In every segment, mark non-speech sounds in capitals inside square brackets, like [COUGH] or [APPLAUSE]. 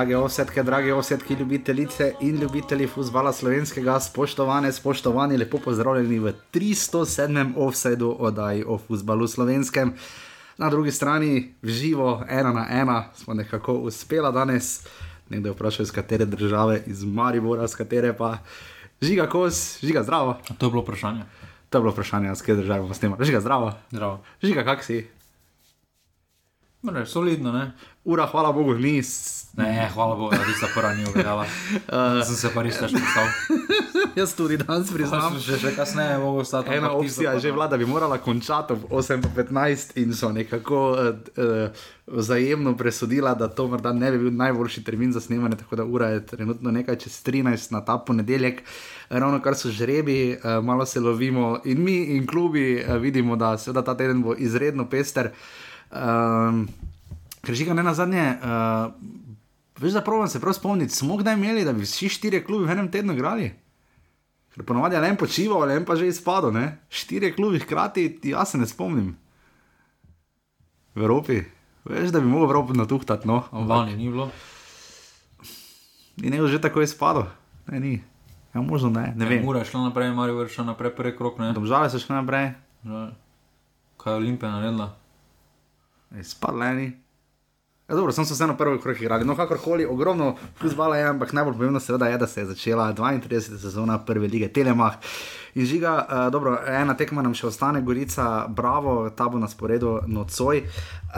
Drage osetke, drage osetke, ljubitelice in ljubitelji futbola slovenskega, spoštovane, spoštovani, lepo pozdravljeni v 307. offsajdu oddaji o futbalu slovenskem. Na drugi strani, v živo, ena na ena, smo nekako uspela danes. Nekdo je vprašal, iz katere države, iz Maribora, iz katere pa žiga kos, žiga zdravo. To je bilo vprašanje. To je bilo vprašanje, iz katere države bomo snemali. Žiga zdravo. Zdravo. Žiga, kak si? Ne, solidno, ne? Ura, hvala Bogu, ni. Ne, hvala Bogu, da tista prva ni ugledala. Uh, sem se pa res težko stal. [LAUGHS] Jaz tudi danes priznam. Že, že kasneje je mogel stati. Ena opcija je že vlada, bi morala končati ob 8:15 in so nekako uh, uh, vzajemno presodila, da to morda ne bi bil najboljši termin za snemanje, tako da ura je trenutno nekaj čez 13 na ta ponedeljek. Ravno kar so žrebi, uh, malo se lovimo in mi in klubi uh, vidimo, da seveda ta teden bo izredno pester. Um, ker že ga ne na zadnje. Uh, Veš, da provam se prav spomniti, smo kdaj imeli, da bi vsi štirje klubi v enem tednu igrali? Ker ponovadi je le en počival, le en pa že izpadel, ne? Štirje klubi hkrati, jaz se ne spomnim. V Evropi. Veš, da bi mogel Evropo natuhtati, no. ampak Lani ni bilo. Ni ne že tako izpadel. Ne, ni. Ja, možno ne, ne vem. Mura je šla naprej, Marijo je šla naprej, prvi krok, ne. Domžale so šle naprej, Že- Kaj je Olimpija naredila? izpadleni. Ja, dobro, sem se vseeno prvi krok igrali. No, kakorkoli, ogromno futbola je, ampak najbolj pomembno seveda je, da se je začela 32. sezona prve lige Telemach. In žiga, uh, dobro, ena tekma nam še ostane, Gorica, bravo, ta bo na sporedu nocoj. Uh,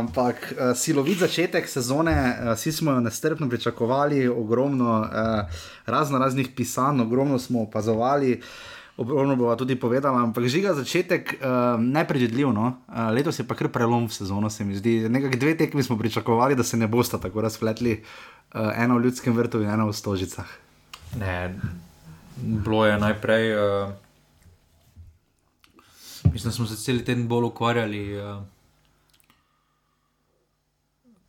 ampak uh, silovit začetek sezone, uh, vsi smo jo nestrpno pričakovali, ogromno uh, razno raznih pisanj, ogromno smo opazovali. Ogromno bova tudi povedala, ampak žiga začetek uh, nepredvidljiv. No? Uh, letos je pa kar prelom v sezono, se mi zdi. Nekaj dve tekmi smo pričakovali, da se ne bosta tako razpletli, uh, eno v ljudskem vrtu in eno v stožicah. Ne, bilo je najprej. Uh, mislim, da smo se cel teden bolj ukvarjali. Uh,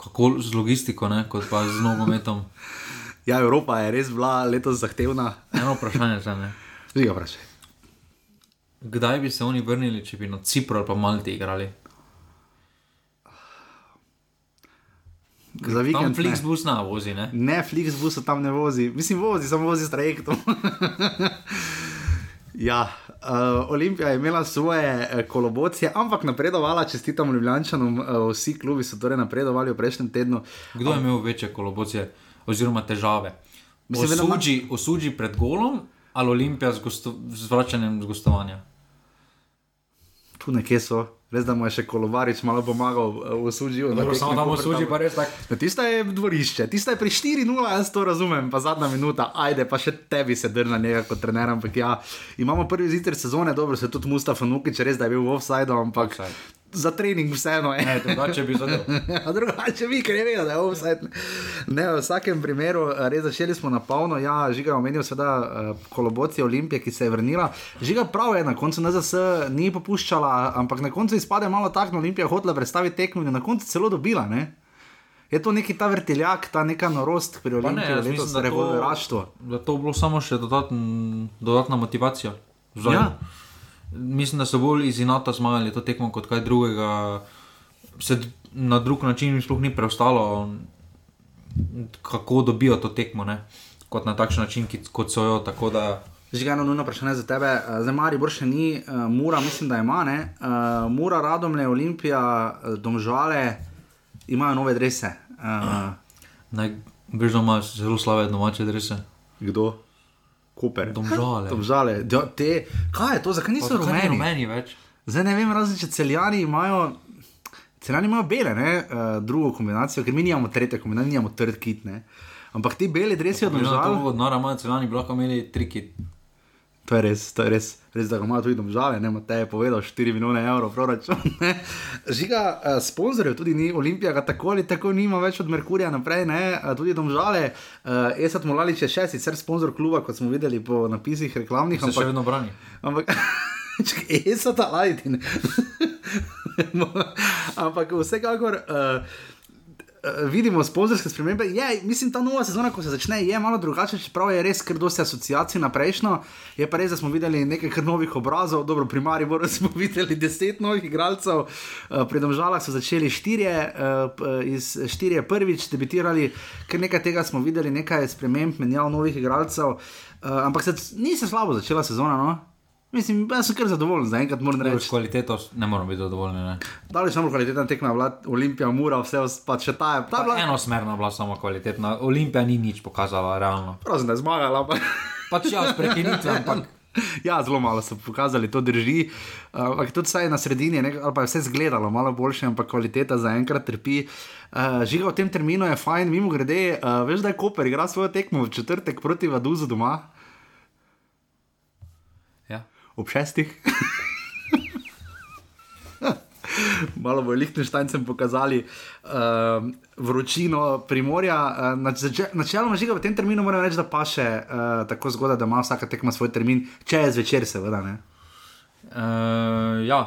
Kako z logistiko, ne, kot pa z nogometom. [LAUGHS] Ja, Evropa je res bila letos zahtevna. Eno vprašanje za me. Žiga, vprašaj. Kdaj bi se oni vrnili, če bi na Cipru ali pa Malti igrali? Za Tam vikend. Ne, Flixbus na vozi, ne? ne Flixbus tam ne vozi, mislim, vozi, samo vozi s trajektom. [LAUGHS] Ja, uh, Olimpija je imela svoje uh, kolobocije, ampak napredovala, čestitam Ljubljančanom, uh, vsi klubi so torej napredovali v prejšnjem tednu. Kdo je imel večje kolobocije oziroma težave? Mislim, Osuđi, osuđi pred golom ali Olimpija z, gosto, z vračanjem z gostovanja? Tu nekje so, res da mu je še kolobarič malo pomagal uh, v. Dobro, samo tam osuđi pa res tako. Ja, tista je dvorišče, tista je pri 4-0, jaz to razumem, pa zadnja minuta, ajde, pa še tebi se drna njega kot trener, ampak ja, imamo prvi ziter sezone, dobro se tudi Mustafa Nukič, res da je bil v offside, ampak Offside. Za trening vseeno je. Ne, drugače bi zadel. [LAUGHS] A drugače vi, ker je vedel, da je offside. Ne, v vsakem primeru, eh, res začeli smo na polno. Ja, žiga omenil seveda uh, kolobocija Olimpije, ki se je vrnila. Žiga prav je, na koncu NZS ni popuščala, ampak na koncu izpade malo tako, da Olimpija hotela predstaviti tekmo in na koncu celo dobila. Ne? Je to neki ta vrteljak, ta neka norost pri ne, Olimpiji, letos mislim, da revolveraštvo. to, da to bilo samo še dodatn, dodatna motivacija. Zdaj, Ja. Mislim, da so bolj iz inata zmagali to tekmo kot kaj drugega. Se na drug način jim sploh ni preostalo, kako dobijo to tekmo, ne? kot na takšen način, ki, kot so jo. Tako da Žiga, eno nujno vprašanje za tebe. Eh, Zdaj, Mari, še ni, uh, Mura, mislim, da ima, ne. Uh, Mura, Radomlje, Olimpija, Domžale imajo nove drese. Uh, naj veš, da ima zelo slabe domače drese. kdo? Koper. Domžale. Domžale. Ja, te, kaj je to, zakaj niso rumeni? rumeni več. Zdaj ne vem, razen če celjani imajo. Celjani imajo bele, ne, uh, drugo kombinacijo, ker mi nimamo tretje kombinacije, nimamo trd kit. Ne. Ampak ti beli dresi od Glede na domžal. to, od Nora imajo celani, bi lahko imeli triki. To je res, to je res, res da ga ima tudi domžale, ne, te je povedal 4 milijone evrov proračun. ne. Žiga, uh, sponzorjev tudi ni, Olimpija ga tako ali tako nima več od Merkurja naprej, ne, uh, tudi domžale. Uh, Esat Molalič je še sicer sponzor kluba, kot smo videli po napisih reklamnih, Se še ampak, vedno brani. ampak [LAUGHS] Esat Alajtin. [LAUGHS] ampak vsekakor. Uh, vidimo sponzorske spremembe. Je, mislim, ta nova sezona, ko se začne, je malo drugačna, čeprav je res kar dosti asociacij na prejšnjo. Je pa res, da smo videli nekaj kar novih obrazov, dobro, pri Mariboru smo [LAUGHS] videli deset novih igralcev, uh, pri Domžalah so začeli štirje, uh, iz štirje prvič debitirali, ker nekaj tega smo videli, nekaj sprememb, menjav novih igralcev. Ampak se, ni se slabo začela sezona. No? Mislim, jaz sem kar zadovoljen, za enkrat moram reči. Kvaliteto ne moramo biti zadovoljni. Dali smo kvalitetna tekma, vlad, Olimpija, Mura, vse pa če ta je. Ta bila... Enosmerna bila samo kvalitetna, Olimpija ni nič pokazala, realno. Prosim, da je zmagala. Pa... pač jaz prekinitve, ampak. [LAUGHS] Ja, zelo malo so pokazali, to drži. Ampak uh, tudi vsaj na sredini, ne, ali pa je vse izgledalo malo boljše, ampak kvaliteta zaenkrat trpi. Uh, žiga v tem terminu je fajn, mimo grede, uh, veš, da je Koper igra svojo tekmo v četrtek proti Vaduzu doma ob šestih. [LAUGHS] Malo bo Lichtensteincem pokazali uh, vročino primorja. Uh, načeloma, žiga v tem terminu moram reči, da pa še uh, tako zgodaj, da ima vsaka tekma svoj termin, če je zvečer, seveda. Uh, ja,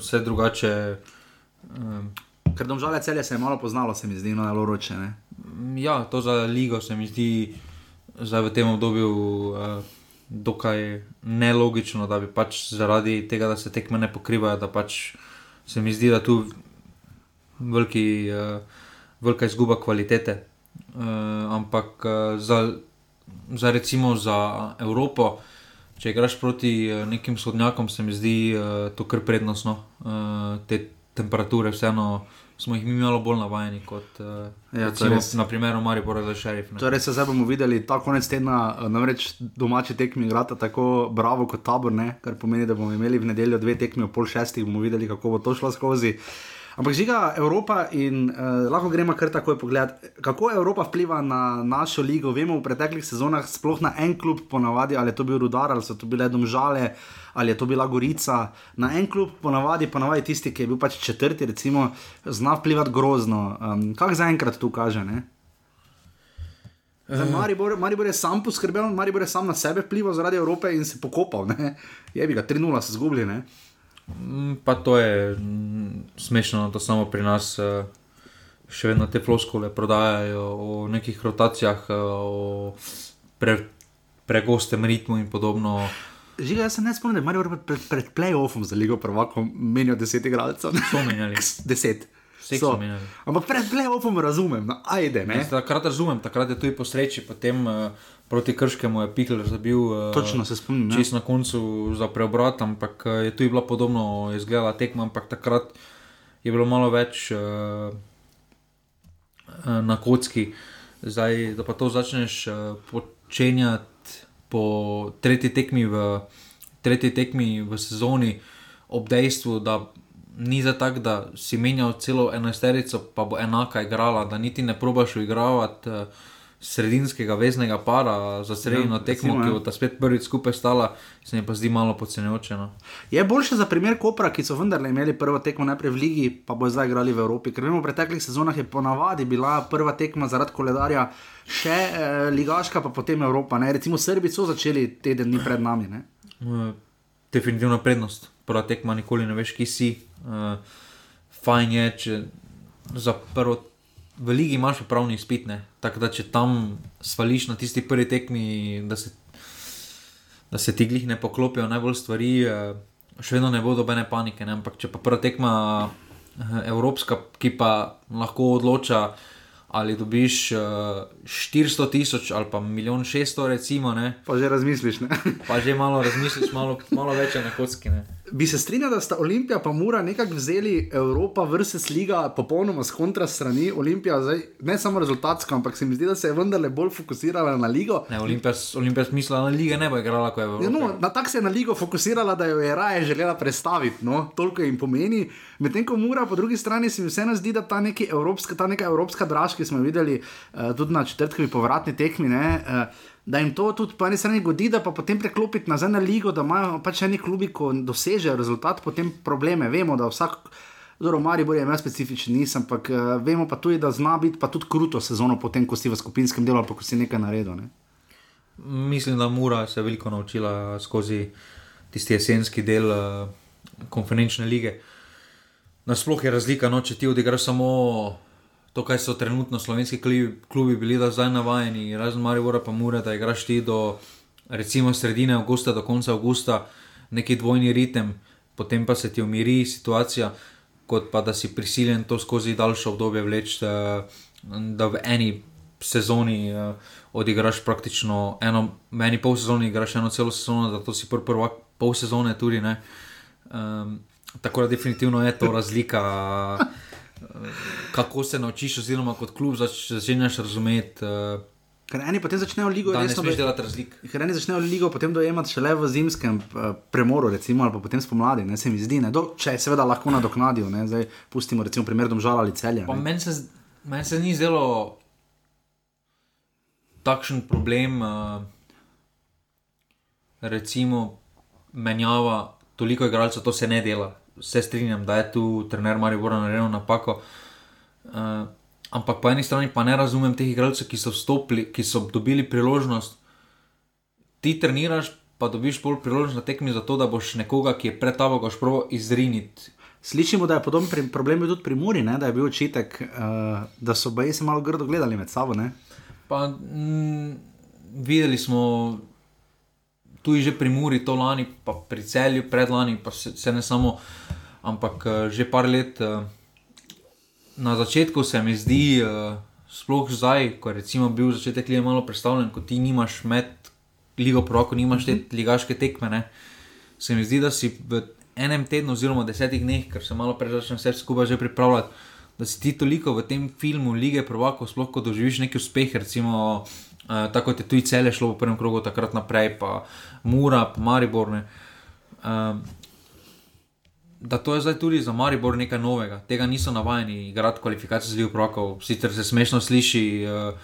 vse drugače. Uh, Ker domžale celje se je malo poznalo, se mi zdi, no, zelo roče. Ja, to za ligo se mi zdi, zdaj v tem obdobju. Uh, dokaj nelogično, da bi pač zaradi tega, da se tekme ne pokrivajo, da pač se mi zdi, da tu veliki, uh, velika izguba kvalitete. Uh, ampak uh, za, za recimo za Evropo, če igraš proti nekim sodnjakom, se mi zdi uh, to kar prednostno, uh, te temperature vseeno smo jih mi malo bolj navajeni kot uh, ja, res, na primeru Maribora za šerif. Torej, se zdaj bomo videli ta konec tedna, eh, namreč domači tekmi igrata tako bravo kot tabor, ne? kar pomeni, da bomo imeli v nedeljo dve tekmi ob pol šestih, bomo videli, kako bo to šlo skozi. Ampak žiga Evropa in uh, lahko gremo kar takoj pogledati, kako Evropa vpliva na našo ligo. Vemo v preteklih sezonah, sploh na en klub, ponavadi ali je to bil Rudar ali so to bile Domžale ali je to bila Gorica. Na en klub, ponavadi, ponavadi tisti, ki je bil pač četrti, recimo, zna vplivati grozno. Um, kaj zaenkrat tu kaže? Ne? Maribor, Maribor je sam poskrbel, Maribor je sam na sebe vplival zaradi Evrope in se pokopal. Ne? Je bi ga 3-0 se zgubili. Mm, pa to je mm, smešno, da samo pri nas eh, še vedno te floskole prodajajo o nekih rotacijah, eh, o pre, pregostem ritmu in podobno. Žiga, jaz se ne spomnim, da imajo pred, pred playoffom za Ligo prvako menijo deset igralcev. So menjali. [LAUGHS] deset. So. Ampak pred playoffom razumem, no, ajde. Takrat razumem, takrat je tudi po sreči, potem uh, proti Krškemu je Pikler zabil. Uh, Točno se spomnim. Čez na koncu za preobrat, ampak uh, je tu bila podobno izgledala tekma, ampak takrat je bilo malo več uh, na kocki. Zdaj, da pa to začneš uh, počenjati po tretji tekmi, v, tretji tekmi v sezoni, ob dejstvu, da ni za tak, da si menjal celo enajsterico, pa bo enaka igrala, da niti ne probaš uigravati. Uh, sredinskega veznega para za sredino ja, tekmo, recimo, ki bo ta spet prvič skupaj stala, se mi pa zdi malo podcenjujoče. No. Je boljše za primer Kopra, ki so vendarle imeli prvo tekmo najprej v Ligi, pa bo zdaj igrali v Evropi. Ker vemo, v preteklih sezonah je ponavadi bila prva tekma zaradi koledarja še eh, Ligaška, pa potem Evropa. Ne? Recimo Srbi so začeli teden dni pred nami. Ne? Eh, definitivna prednost. Prva tekma, nikoli ne veš, ki si. Uh, fajn je, če za prvo v ligi imaš pravni izpit, tako da če tam svališ na tisti prvi tekmi, da se, da se ti glih ne poklopijo najbolj stvari, eh, še vedno ne bo dobene panike. Ne? Ampak če pa prva tekma eh, evropska, ki pa lahko odloča ali dobiš uh, eh, 400 tisoč ali pa milijon 600, recimo. Ne? Pa že razmisliš. Ne? pa že malo razmisliš, malo, malo več na kocki. Ne? Bi se strinjal, da sta Olimpija in Mura nekako vzeli Evropa vrste liga popolnoma z kontra strani. Olimpija, zdaj, ne samo rezultatsko, ampak se mi zdi, da se je vendarle bolj fokusirala na ligo. Ne, Olimpija, Olimpija smisla na lige ne bo igrala, kot je Evropa. Ja, no, na tak se je na ligo fokusirala, da jo je raje želela predstaviti. No? Toliko jim pomeni. Medtem ko Mura, po drugi strani, se mi vseeno zdi, da ta, evropska, ta neka evropska draž, ki smo jo videli uh, tudi na četrtkovi povratni tekmi. Ne, uh, da jim to tudi po eni strani godi, da pa potem preklopiti nazaj na ligo, da imajo pač neki klubi, ko dosežejo rezultat, potem probleme. Vemo, da vsak. Zelo mari bo imel specifičen nisem, ampak uh, vemo pa tudi, da zna biti pa tudi kruto sezono, potem ko si v skupinskem delu ali ko si nekaj naredil. Ne? Mislim, da Mura se je veliko naučila skozi tisti jesenski del uh, konferenčne lige. Nasploh je razlika, no, če ti odigraš samo to, kaj so trenutno slovenski klubi, klubi bili da zdaj navajeni, razen Maribora pa mora, da igraš ti do recimo sredine avgusta do konca avgusta neki dvojni ritem, potem pa se ti umiri situacija, kot pa da si prisiljen to skozi daljše obdobje vleči, da, da v eni sezoni uh, odigraš praktično eno, v eni pol sezoni igraš eno celo sezono, da to si prvi prvak pol sezone tudi ne. Um, tako da definitivno je to razlika. Kako se naučiš, oziroma kot klub zač, začneš razumeti, uh, Ker eni potem začnejo ligo da ne smeš delati razlik. Ker eni začnejo ligo potem dojemati šele v zimskem eh, premoru, recimo, ali pa potem spomladi, ne se mi zdi, ne, Do, če seveda lahko nadoknadijo, ne, zdaj pustimo recimo primer domžala ali celja. Meni se, meni se ni zdelo takšen problem, uh, recimo, menjava toliko igralcev, to se ne dela. Vse strinjam, da je tu trener Maribora naredil napako. Uh, ampak po eni strani pa ne razumem teh igralcev, ki so vstopili, ki so dobili priložnost. Ti treniraš, pa dobiš bolj priložnost na tekmi za to, da boš nekoga, ki je pred tabo, boš proval izriniti. Slišimo, da je podoben pri, problem bil tudi pri Muri, ne, da je bil očitek, uh, da so baje se malo grdo gledali med sabo. Ne. Pa mm, videli smo tu že pri Muri, to lani, pa pri celju, predlani, pa se, se ne samo, ampak eh, že par let. eh, Na začetku se mi zdi, eh, sploh zdaj, ko je bil začetek lige malo predstavljen, ko ti nimaš med ligo proko, nimaš te ligaške tekme, ne, se mi zdi, da si v enem tednu oziroma desetih dneh, ker se malo prej začne vse skupaj že pripravljati, da si ti toliko v tem filmu lige prvakov, sploh ko doživiš neki uspeh, recimo uh, tako kot je tu cele šlo v prvem krogu, takrat naprej, pa Mura, pa Mariborne. Um, da to je zdaj tudi za Maribor nekaj novega, tega niso navajeni igrati kvalifikacije z Ligo Prokov. Sicer se smešno sliši, uh,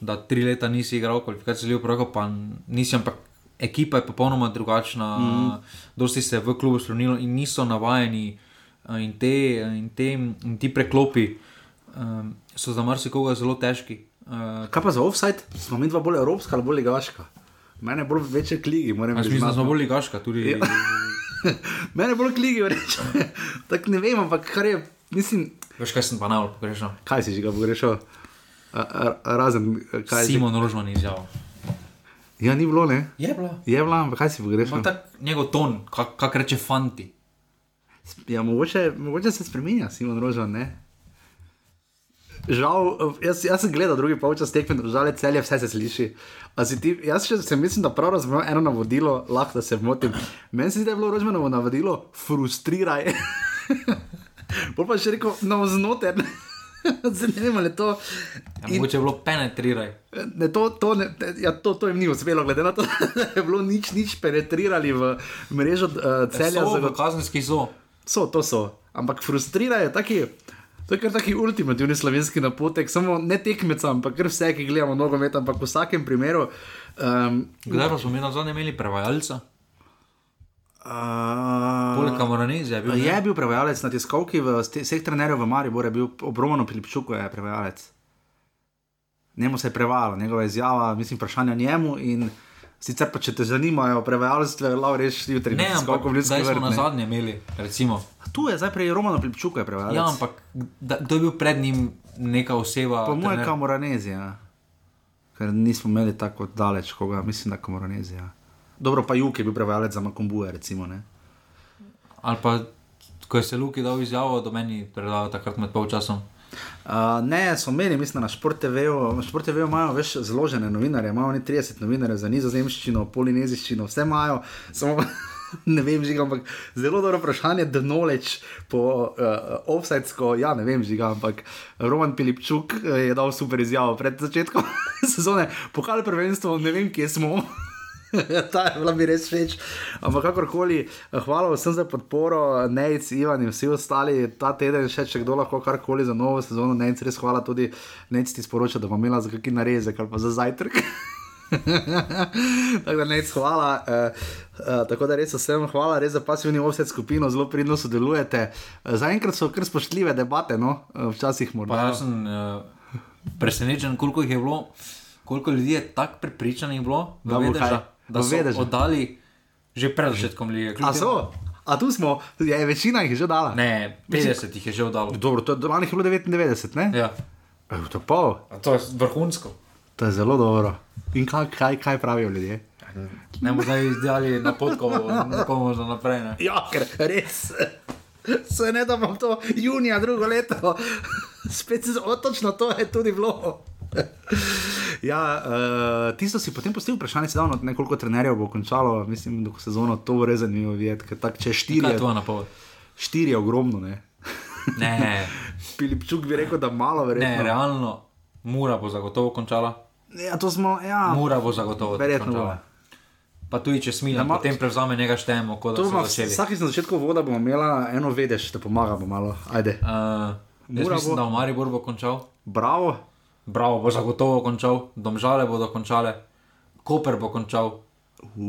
da tri leta nisi igral kvalifikacije z Ligo Prokov, pa nisi, ampak ekipa je popolnoma drugačna, mm. dosti se je v klubu spremenilo in niso navajeni. uh, In, te, in, te, in ti preklopi um, so za marsikoga zelo težki. Uh, Kaj pa za offside? Smo mi dva bolj evropska ali bolj ligaška? Mene bolj večje kligi, moram mislim, da smo bolj ligaška, tudi Ja. [LAUGHS] Mene bolj kligi, reče. [LAUGHS] Tako ne vem, ampak kar je, mislim, Veš, kaj sem pa najbolj pogrešal? kaj si že ga pogrešal? A- a- Razen kaj si. Simon Rožman izjavil. Ja, ni bilo, ne? Je bilo. Je bila, ampak kaj si pogrešal? Tak njegov ton, kak, kak reče fanti. Ja, mogoče, mogoče se spremenja, Simon Rožan. Ne? Žal, jaz, jaz sem gledal drugi polčas tekme, žal je celje, vse se sliši. Ti, jaz še mislim, da prav razumem eno navodilo, lahko se motim. Meni se zdi, da je bilo Rožmanovo navodilo, frustriraj. [LAUGHS] Bolj pa še rekel, navznoter. [LAUGHS] Ne vem, ali je to. Ja, In, mogoče je bilo penetriraj. ne, to, to, ne, ja, to, to jim ni uspelo, glede na to, [LAUGHS] da je bilo nič, nič penetrirali v mrežo uh, celja. So zagot- v kazenski zo. So, to so. Ampak frustrirajo taki. To je kar taki ultimativni slovenski napotek, samo ne tekmeca, ampak kar vse, ki gledamo nogomet, ampak v vsakem primeru. Um, Kdaj pa smo mi na zadnje imeli prevajalca? uh, Poleg Kamoraneze je bil. je bil prevajalec na tiskovki, v vseh trenerjev v Mariboru je bil obromano Pilipčuk, je prevajalec. Njemu se je prevajalo, njegova izjava, mislim, vprašanja njemu. In sicer pa, če te zanimajo prevajalstve, lahko rečeš jutri. Ne, ampak zdaj smo vrtu, na zadnje imeli, recimo. Tu je zdaj prej Romano Pilipčuk, je prevajalec. Ja, ampak da, kdo je bil pred njim neka oseba? Po mojem, kamoranezija. Ker nismo imeli tako daleč, koga, mislim, da kamoranezija. Dobro, pa Juk je bil prevajalec za Makombuje, recimo. Ne? Ali pa, ko je se Luki dal izjavo, do meni predal takrat med polčasom. Uh, ne, so imeli, mislim, na Šport TV-u. Imajo več zložene novinarje, imajo oni 30 novinarjev za nizozemščino, polineziščino, vse imajo. Samo [LAUGHS] ne vem, žiga, ampak zelo dobro vprašanje, the knowledge po uh, offsidsko, ja, ne vem, žiga, ampak Roman Pilipčuk eh, je dal super izjavo pred začetkom [LAUGHS] sezone, pokal prvenstvo, ne vem, kje smo. [LAUGHS] Ta je bila mi res všeč. Ampak kakorkoli, hvala vsem za podporo, Nejc, Ivan in vsi ostali. Ta teden še če kdo lahko karkoli za novo sezono, Nejc, res hvala tudi Nejc ti sporoča, da bom imela za kakšen narezek ali pa za zajtrk. [LAUGHS] tako da Nejc, hvala. Uh, uh, tako da res vsem hvala, res za pasivni offset skupino, zelo pridno sodelujete. Uh, Zaenkrat so kar spoštljive debate, no, uh, včasih morda. Pa jaz sem uh, presenečen, koliko jih je bilo, koliko ljudi je tako prepričanih bilo, Da bo Vedeža, kaj? da V so Vedeža. oddali že pred začetkom lige. Kljub A so? A tu smo, je večina jih že dala. Ne, 50 jih je že oddalo. Dobro, to je do je bilo 99, ne? Ja. Je to pol? A To je vrhunsko. To je zelo dobro. In kaj, kaj, kaj pravijo ljudje? Ne bomo zdaj izdelali napotkov, nekomu za naprej. Ne? Ja, ker res. Se ne da bom to junija drugo leto. Spet se o, točno to je tudi bilo. [LAUGHS] Ja, uh, tisto si potem postavil vprašanje, se davno nekoliko trenerjev bo končalo, mislim, do sezono to bo res zanimivo videti, ker tak, če Kaj štiri, je tvoja napoved? štiri je ogromno, ne. Ne, [LAUGHS] Filipčuk bi rekel, da malo ne, verjetno. realno, Mura bo zagotovo končala. Ja, to smo, ja, Mura bo zagotovo Verjetno končala. Pa tudi če smilja, Da ma- potem prevzame nekaj štejemo, da to začeli. vsakič na začetku voda bomo imela eno vedež, da pomagamo malo. Ajde, Uh, Mura mislim, bo- da v Maribor bo končal, bravo. Bravo bo zagotovo končal, Domžale bodo končale, Koper bo končal, V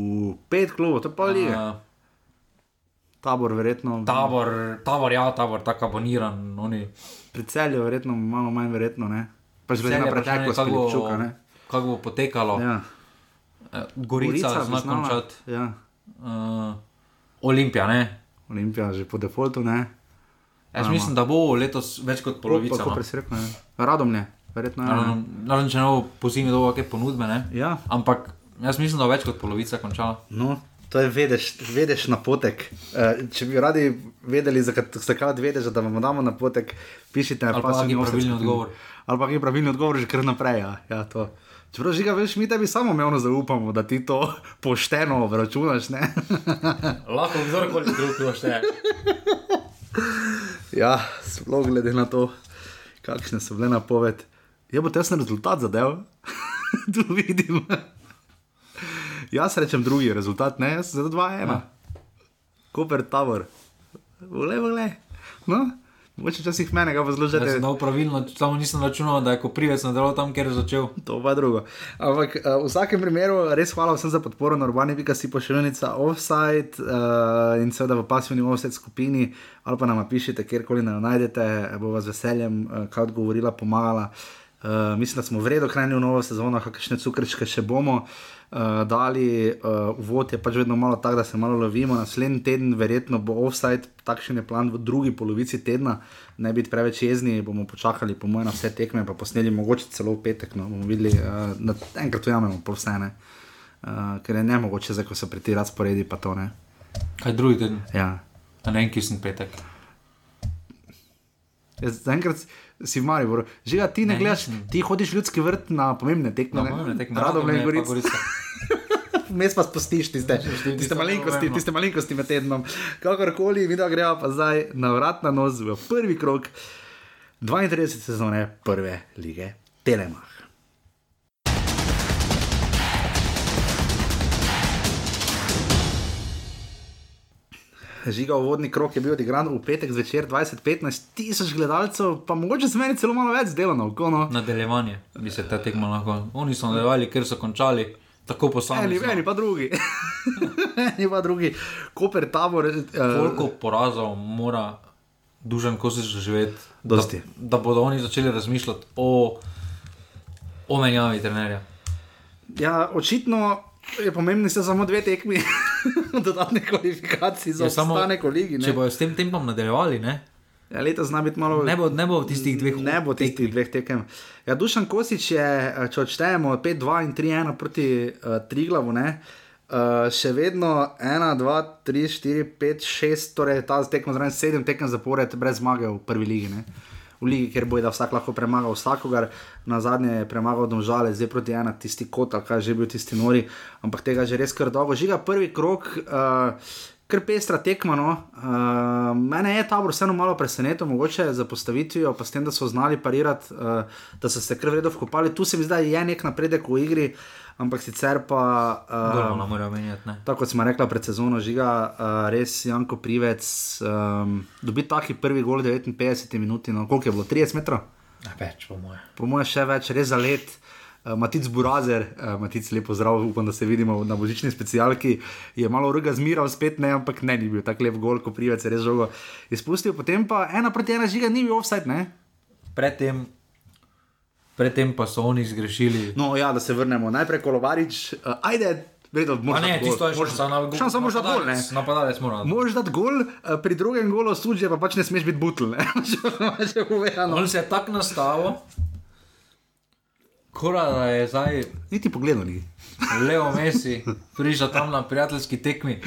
pet klubov, to je pa lige. uh, Tabor, verjetno. tabor, tabor, ja, tabor, tako aboniran, oni. Pri celju, verjetno, malo manj verjetno. Ne? Pač glede na preteklost, kako bo- ne. Kako bo potekalo, ja. Ja. Gorica, Gorica zna končati, Ja. uh, Olimpija, ne. Olimpija že po defaultu, ne. Jaz mislim, da bo letos več kot polovica. Kako no. presrekno je. Radomlje, verjetno. je. Naravno, naravno, če ne bo po zimi dovolj kakšne ponudbe, ne. Ja, Ampak jaz mislim, da več kot polovica končala. no. To je vedeš, vedeš napotek. Uh, če bi radi vedeli, zakaj vedeš, da vam damo napotek, pišite na Ali pa pravilni odgovor. Ali pa ki je pravilni odgovor, že kar naprej. Ja. Ja, to. Čeprav žiga, veš, mi tebi samo mevno zaupamo, da ti to [LAUGHS] pošteno računaš. Ne? [LAUGHS] Lahko kdorkoli drug to šteje. ja, sploh glede na to, kakšne so bile napoved. Je bo tesen rezultat zadev, [LAUGHS] tu vidim. Jaz rečem drugi rezultat, ne, jaz za 2-1. Koper Tower. Vle, vle. No, mogoče včasih mene ga pa zelo sem dal pravilno, samo nisem računal, da je ko privec nadaljeval tam, kjer je začel. To pa je drugo. Ampak uh, v vsakem primeru res hvala vsem za podporo na urbani.si pošiljnica offside uh, in seveda v pasivni offside skupini ali pa nam pišite, kjerkoli nam najdete, bo vas veseljem uh, kaj odgovorila, pomagala. Uh, mislim, da smo v redu hranili novo sezono, kakšne cukrčke še bomo. Uh, dali uh, uvod je pač vedno malo tako, da se malo lovimo. Naslednji teden, verjetno bo offside, takšen je plan v drugi polovici tedna, ne biti preveč jezni, bomo počakali, po mojem, na vse tekme, pa posneli mogoče celo v petek. No, bomo videli, uh, da enkrat ujamemo pol vse ne. Uh, ker je ne mogoče, zdaj ko so pri ti razporedi, pa to ne. Kaj drugi teden? Ja. A ne en kisni petek. Zaenkrat si v Mariboru. Že ti ne, Ne, gledaš, nisem. ti hodiš v ljudski vrt na pomembne tekme. Ne? pomembne tekme, pa Gorica. Gorica. [LAUGHS] Mes pa spustiš tiste, tiste tiste malenkosti, pomembno. tiste malenkosti med tednom. Kakorkoli, video greva pa zdaj na vrat na nos v prvi krok 32 sezone prve lige Telemach. Žiga, uvodni krok je bil odigran v petek zvečer 20-15 tisoč gledalcev, pa mogoče se meni celo malo več zdelo na oko. No. Nadaljevanje bi se ta tekma lahko. Oni so nadaljevali, ker so končali tako Eni, posamezni. eni pa drugi. [LAUGHS] eni pa drugi. Koper tabor. Uh, Koliko porazov mora dužen kosič doživeti, Dosti. da, da bodo oni začeli razmišljati o, o menjavi trenerja. Ja, očitno je pomembno, samo dve tekmi, [LAUGHS] [LAUGHS] dodatne kvalifikacije za samo- ostanek v ligi. Če Ne? bodo s tem tempom nadaljevali, ne, Ja, letos zna biti malo. ne, bo, ne bo tistih dveh Ne bo tistih dveh tekem. Ja, Dušan Kosič je, eh, če odštejemo 5-2 in 3-1 proti uh, Triglavu, ne, uh, še vedno 1, 2, 3, 4, 5, 6, torej ta tekmo zraven 7 tekem zapored brez zmage v prvi ligi. Ne. V ligi, kjer bo da vsak lahko premagal vsakogar, na zadnje je premagal domžale, zdaj proti ena tisti kot, ali kaj že bil tisti nori, ampak tega že res kar dolgo. Žiga prvi krok, uh, kar pestra tekma. No. Uh, mene je tabor vseeno malo presenetil, mogoče za postavitvijo, pa s tem, da so znali parirati, uh, da so se kar vredno vkopali. Tu se mi zdaj je nek napredek v igri, ampak sicer pa. Uh, menjati. Tako kot smo rekli pred sezono, žiga, uh, res Janko Privec, um, dobi taki prvi gol v 59 minuti, no koliko je bilo, 30 metrov? Ne, več, po moje. po mojem, še več, res za let. Uh, Matic Burazer, uh, Matic lepo zdrav, upam, da se vidimo na božični specialki. Je malo ruga zmiral, spet ne, ampak ne, ni bil tako lep gol, ko privec je res žogo izpustil. Potem pa ena proti ena žiga, ni bil offside, ne? Predtem, predtem pa so oni zgrešili. No, ja, da se vrnemo. Najprej Kolovarič, uh, ajde, vedno, ne, tisto gol. je šlo na Šan samo možeš dati gol, ne? Napadalec mora. dati gol, uh, pri drugem golu sudže pa pač ne smeš biti butl, ne? [LAUGHS] Če- Če povedano. On se je tako nastavil, Kora da je zdaj Niti pogledal ni. Leo [LAUGHS] Messi, prišel tam na prijateljski tekmi.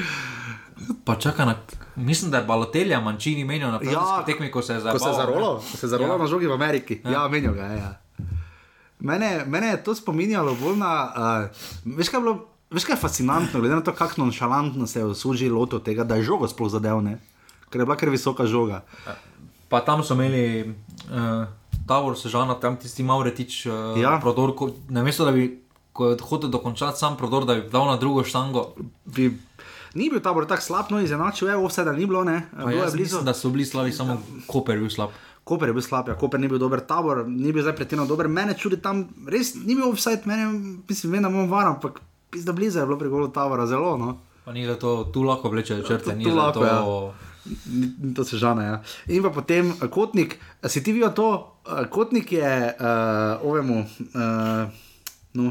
Pa čaka na. Mislim, da je Balotelja manjčini menil na prijateljski Ja, tekmi, ko se je Ko se je zarolo, ko se je zarolo Ja. na žogi v Ameriki. Ja, ja menijo ga. je, Ja. Mene, mene je to spominjalo bolj na. Uh, veš, kaj je bilo, veš, kaj je fascinantno, glede na to, kako nonšalantno se je vsuži loto tega, da je žogo sploh zadevne, ker je bila kar visoka žoga. Pa tam so imeli uh, Tavor, Sežana, tam tisti Mauretič, uh, Ja. prodor, ko, namesto da bi hotel dokončati sam prodor, da bi dal na drugo štango. Bi, ni bil tabor tako slab, no izenačil je, vse da ni bilo, ne. Bilo je blizu. mislim, da so bili slabi, samo Koper je bil slab. Koper je bil slab, ja, Koper ni bil dober, tabor ni bil zdaj pretjerano dober, mene čudi tam, res ni bil offside, mene, mislim, vem, da bom varam, ampak pizda blizu je bilo pri golu tabora, zelo, no. Pa ni za to, tu lahko vlečejo črte, [LAUGHS] ni lahko, to. ja. Ni- To se žane. Ja. In pa potem eh, kotnik, si ti videl to, Eh, kotnik je uh, ovemu, uh, no,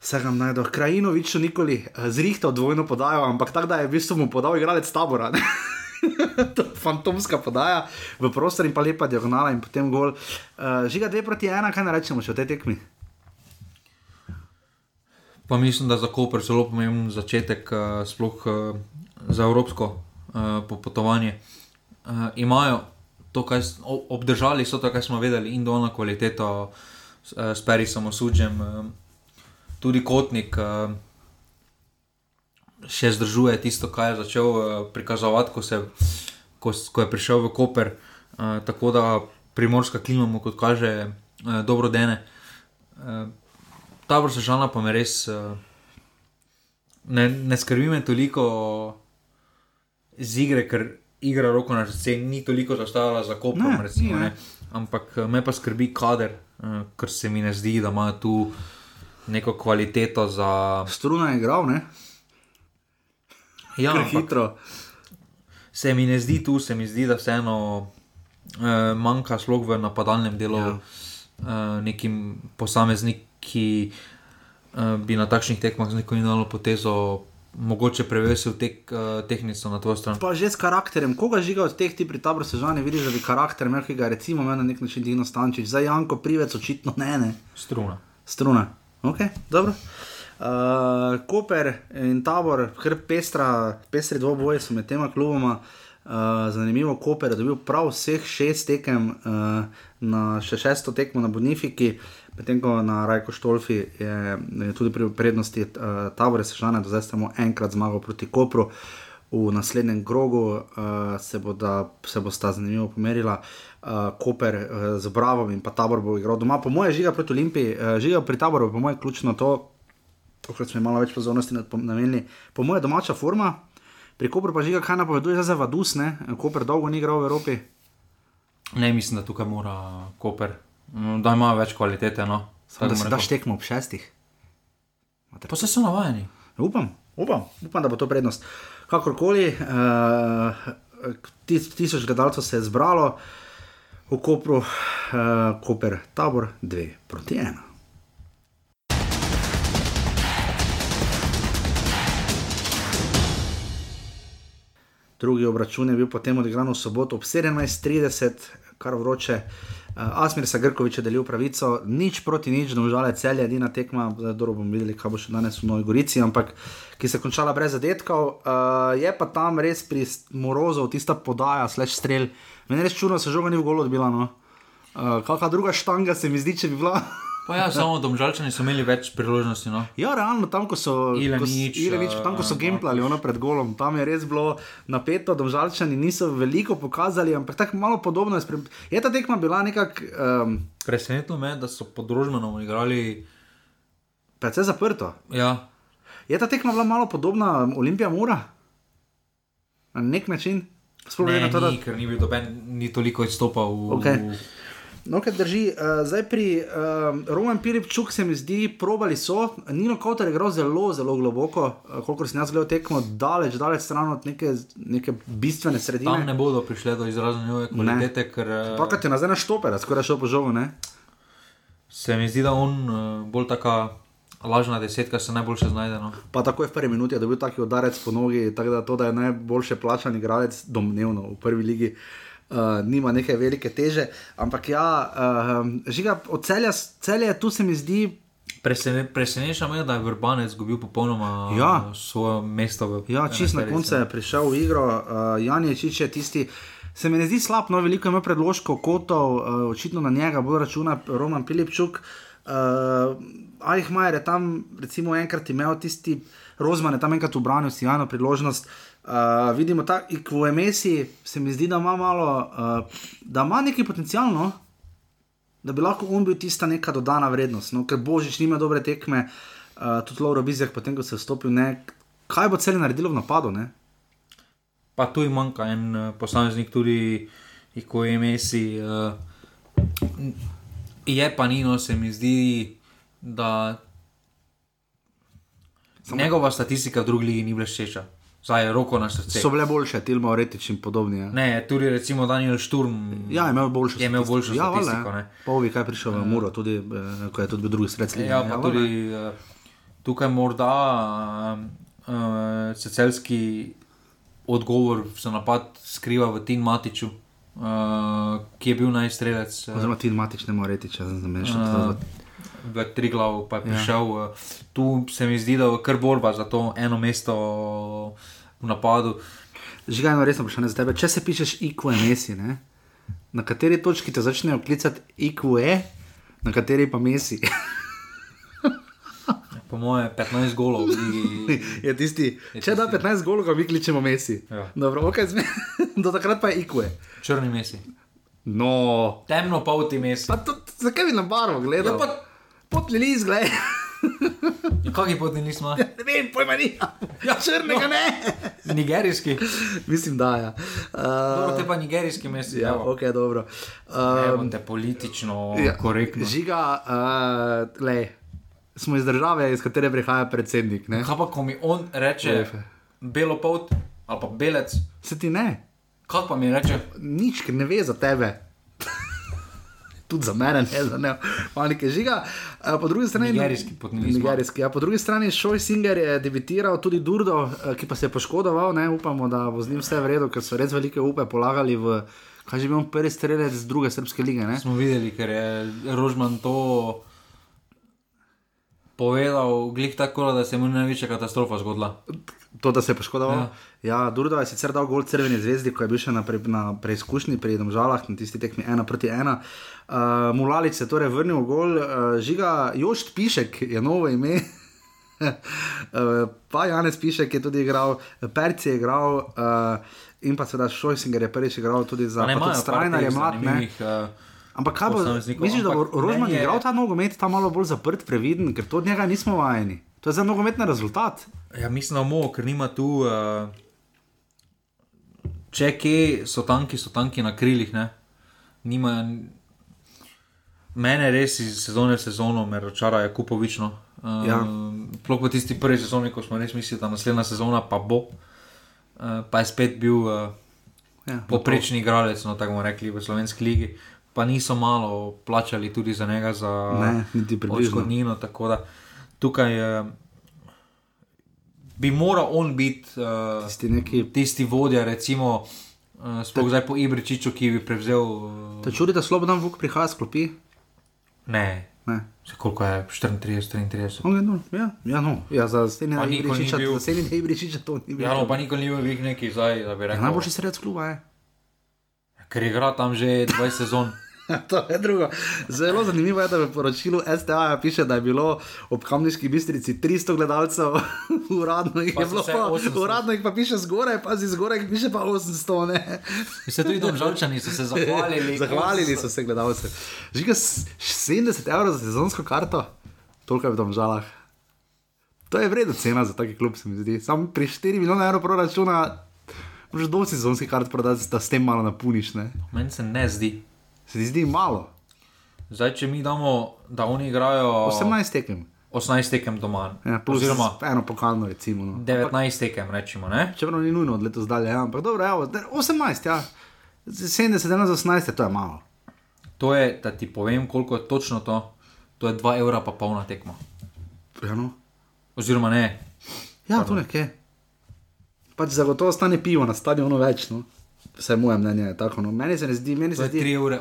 se ga najdo, Krajinoviču nikoli uh, zrihtal dvojno podajo, ampak tako da je v bistvu mu podal igralec tabora. ne. [LAUGHS] [LAUGHS] to je fantomska podaja v prostor in pa lepa diagonala in potem gol. Uh, žiga dve proti ena, kaj ne rečemo še o tej tekmi? Pa mislim, da za Koper zelo pomemben začetek, uh, sploh uh, za evropsko uh, popotovanje. Uh, imajo to, kar obdržali so to, kar smo vedeli, individualno kvaliteto s, uh, s Perisom, Osudžem, uh, tudi Kotnik. Uh, Še zdržuje tisto, kar je začel uh, prikazovati, ko, se, ko, ko je prišel v Koper. Uh, tako da primorska klima mu, kot kaže, uh, dobro dene. Uh, Tabor sežana pa me res uh, ne, ne skrbi me toliko z igre, ker igra roko na srce ni toliko zastavila za koprom, Ne, recimo, ne. ne. ampak me pa skrbi kader, uh, ker se mi ne zdi, da ima tu neko kvaliteto za. Struna je igral, ne? Ja, Kar ampak hitro. se mi ne zdi tu, se mi zdi, da vseeno uh, manjka slog v napadalnem delu, Ja. uh, nekim posameznik, ki uh, bi na takšnih tekmah z neko individualno potezo mogoče prevesil tek, uh, tehnico na tvojo stran. Pa že s karakterjem, koga žiga od teh ti pri taboru sežani, vidiš, da bi karakter imel, ki ga recimo na nek način Dino Stančič, za Janko Privec očitno ne, ne. Struna. Struna. Ok, dobro. Uh, Koper in tabor, kar pestra, pestri dvoboje so med tema kluboma. Uh, zanimivo, Koper je dobil prav vseh šest tekem, uh, na še šesto tekmo na Bonifiki, medtem ko na Rajko Štolfi je, je tudi pri prednosti uh, tabore sežane, do zdaj samo enkrat zmagal proti Kopru. V naslednjem krogu uh, se, boda, se bosta zanimivo pomerila, uh, Koper uh, z Bravom in pa tabor bo igral doma. Po mojem, žiga proti Olimpiji, uh, žiga pri taboru, po mojem, ključno to, tokrat smo malo več pozornosti namenili. Po mojem, domača forma, pri Kopru pa žiga, kaj napoveduje zdaj za Vadus, ne? Koper dolgo ni igral v Evropi. Ne mislim, da tukaj mora Koper, mm, da ima več kvalitete. No. Samo da se daš tekmo ob šestih. Pa se so navajeni. Upam, upam, upam, da bo to prednost. Kakorkoli, uh, tis, tisoč gledalcev se je zbralo v Kopru, uh, Koper, tabor 2 proti 1. Drugi obračun je bil potem odigran v soboto ob 17:30, kar vroče. Uh, Asmir Sagrkovič je delil pravico, nič proti nič, domžale celje, edina tekma, zdaj dobro bomo videli, kaj bo še danes v Novi Gorici, ampak ki se je končala brez zadetkov. Uh, je pa tam res pri Morozov tista podaja, slash strel. Meni je res čudno, da se žoga ni v golo odbila. No. Uh, kakšna druga štanga se mi zdi, če bi bila. [LAUGHS] Pa ja, samo domžalčani so imeli več priložnosti. No. Ja, realno, tam ko so Ilenič, Ilenič, tam ko so gameplali ono pred golom, tam je res bilo napeto, domžalčani niso veliko pokazali, ampak tako malo podobno je. Spre... Je ta tekma bila nekako um, Presenetilo me, da so pod Rožmanom igrali. precej zaprto. Ja, Je ta tekma bila malo podobna Olimpija Mura? Na nek način. Sploh ne, na to, da ni, ker ni bil doben, ni toliko izstopal v. Okej. No, kar drži, uh, zdaj pri uh, Roman Piripčuk se mi zdi, probali so. Nino Kotar je igral zelo, zelo globoko, uh, kolikor sem jaz gledal tekmo, daleč, daleč stran od neke, neke bistvene Tam sredine. ne bodo prišle do izraza njegove kvalitete, ker eh, Pa kaj ti nazaj na štoper, skoraj šel po žogu, ne? se mi zdi, da on uh, bolj taka lažna desetka se najboljše znajde. No. Pa tako je v prvi minuti je dobil taki udarec po nogi, tako da to, da je najboljše plačan igralec, domnevno v prvi ligi. uh, nima neke velike teže. Ampak ja, uh, žiga od celja, celja tu se mi zdi. Presene, preseneča me, da je Vrbanec izgubil popolnoma Ja. svoje mesto. V Ja, čist na koncu je prišel v igro, uh, Jan je čiče tisti. Se mi ne zdi slab, no, veliko ima predložkov, kotov, uh, očitno na njega bolj računa Roman Pilipčuk. Uh, Ajhmajer je tam, recimo, enkrat imel tisti, Rozman je tam enkrat ubranil, si jano priložnost. Uh, vidimo, da v Mesi se mi zdi, da ima malo, uh, da ima neki potencial, no? da bi lahko on bil tista neka dodana vrednost. No? Ker Božič nima dobre tekme, uh, tudi Lauro Bizjak, potem ko se je vstopil, ne? kaj bo cel naredilo v napadu. Ne? Pa tu jim manjka en uh, posameznik, tudi je Messi. Uh, je pa Nino, se mi zdi, da Samo... njegova statistika v drugi ligi ni bleščeča. Zdaj je roko na srce. So bile boljše, Tilma, Oretič in podobni. Ja. Ne, tudi recimo Daniel Šturm. Ja, imel boljšo Je imel boljšo ja, valjda, statistiko, ja. ne. Povi, kaj prišel v Muro, tudi eh, ko je tudi bil drugi sredstvi. Ja, pa tudi uh, tukaj morda uh, uh, cecelski odgovor za napad skriva v Tin Matiču, uh, ki je bil najstrelec. Uh, Oziroma, ti matič ne more reči, če sem zmešal. V Triglav pa je prišel. Ja. Tu se mi zdi, da je kar borba za to eno mesto v napadu. Žigajno resno vprašanje za tebe. Če se pišeš IQE Messi, ne? na kateri točki te začnejo klicati IQE, na kateri pa Messi? [LAUGHS] Po moje 15 golov. [LAUGHS] ligi. je tisti, Je če da tisti. 15 golov, ga mi kličemo Messi. Ja. Dobro, okay, zme, [LAUGHS] do takrat pa je IQE. Črni mesi. No, Temno polti mesi. pa to, zakaj bi na barvo gledal? Ja, pa- Potli list, gledaj. Kakšni poti nismo? [LAUGHS] ne vem, pojma ni. Ja, črnega no. ne. Nigerijski. Mislim, da ja. Dobro, Uh, te pa nigerijski mesi. ja, evo. ok, dobro. Um, te politično ja, korektno. Žiga, uh, lej, smo iz države, iz katere prihaja predsednik. Ne? Kaj pa, ko mi on reče Lefe. belo polt ali pa belec, Se ti ne, kaj pa mi reče? nič, ker ne ve za tebe. Tudi za mene, ne za ne, malike žiga. Uh, po drugi strani, Nigerijski smo. Nigerijski, ja, po drugi strani, Šoj Singer je debitiral, tudi Durdo, eh, ki pa se je poškodoval. Ne, upamo, da bo z njim vse v redu, ker so res velike upe polagali v, kaj že bil prvi strelec z druge srpske lige. Ne? Smo videli, ker je Rožman to povedal, glih tako, da se mu je največja katastrofa zgodila. To, da se je poškodoval. Ja, ja Durdo je sicer dal gol crveni zvezdi, ko je bil še na, pre, na preizkušnji pri Domžalah, na tisti tekmi ena proti ena. Uh, Mulalic se je torej vrnil gol, uh, žiga Jošt Pišek je novo ime. Uh, [LAUGHS] pa Janez Pišek je tudi igral, Perci je igral, uh, in pa seveda Šojsinger je prvič igral tudi za Pa ne pa tudi imajo Strajnar je mlad. Ne? zanimivih. Uh, Ampak kaj bo, misliš, da bo Rožman igral ta nogomet, ta malo bolj zaprt, previden, ker to od njega nismo vajeni. To je za nogometni rezultat. Ja, mislim, da mo, ker nima tu. Uh, če kje so tanki, so tanki na krilih. Ne? Nima, mene res iz sezone v sezono me razočara, je kupovično. Uh, Ja. Sploh v tisti prvi sezoni, ko smo res mislili, da naslednja sezona pa bo. Uh, pa je spet bil uh, Ja, poprečni igralec, no tako bomo rekli, v slovenski ligi. Pa niso malo plačali tudi za njega, za Ne, odškodnino. Tako da tukaj uh, bi moral on biti uh, Tisti neki tisti vodja, recimo, uh, sploh zdaj po Ibričiču, ki bi prevzel. Uh, Te čudi, da Slobodan Vuk prihaja s klopi? ne, Ne. Saj koliko je 34, 33. Okay, no, ja, ja, no. ja, za ni Ibričiča, bil- za Stenina Ibričiča to ni bilo. Ja, no, pa nikoli ni bil neki zdaj, da bi Ja, rekel. najboljši sredec kluba je. Ker igra tam že 20 sezon. [LAUGHS] to je drugo. Zelo zanimivo je, da v poročilu STA piše, da je bilo ob Kamniški bistrici 300 gledalcev, [LAUGHS] uradno jih Pa je bilo pa, 800. uradno jih pa piše zgoraj, pazi zgoraj, jih piše pa 800. Ne? [LAUGHS] Se tudi domžalčani so se zahvalili. Zahvalili so se gledalcem. Žiga s- 70 evrov za sezonsko karto, toliko je v domžalah. To je vredna cena za taki klub, se mi zdi. Sam pri 4 milijone evrov proračuna, možeš do sezonskih kart prodati, da s tem malo napuniš. Ne? Meni se ne zdi. Se ti zdi malo. Zdaj, če mi damo, da oni igrajo 18 tekem. 18 tekem doma, Ja, oziroma eno pokalno, recimo. No. 19 tekem, rečemo. Ne? Čeprav ni nujno od letos dalje, ja. ampak dobro, evo, da- 18, ja. 70, 18, to je malo. To je, da ti povem, koliko je točno to. To je 2 evra, pa polna tekma. Ja, no. Oziroma ne, ja tu nekje. Pač zagotovo stane pivo na stadionu več. No. Vse moje mnenje je tako. No. Meni se ne zdi, meni To se zdi 3,80 evra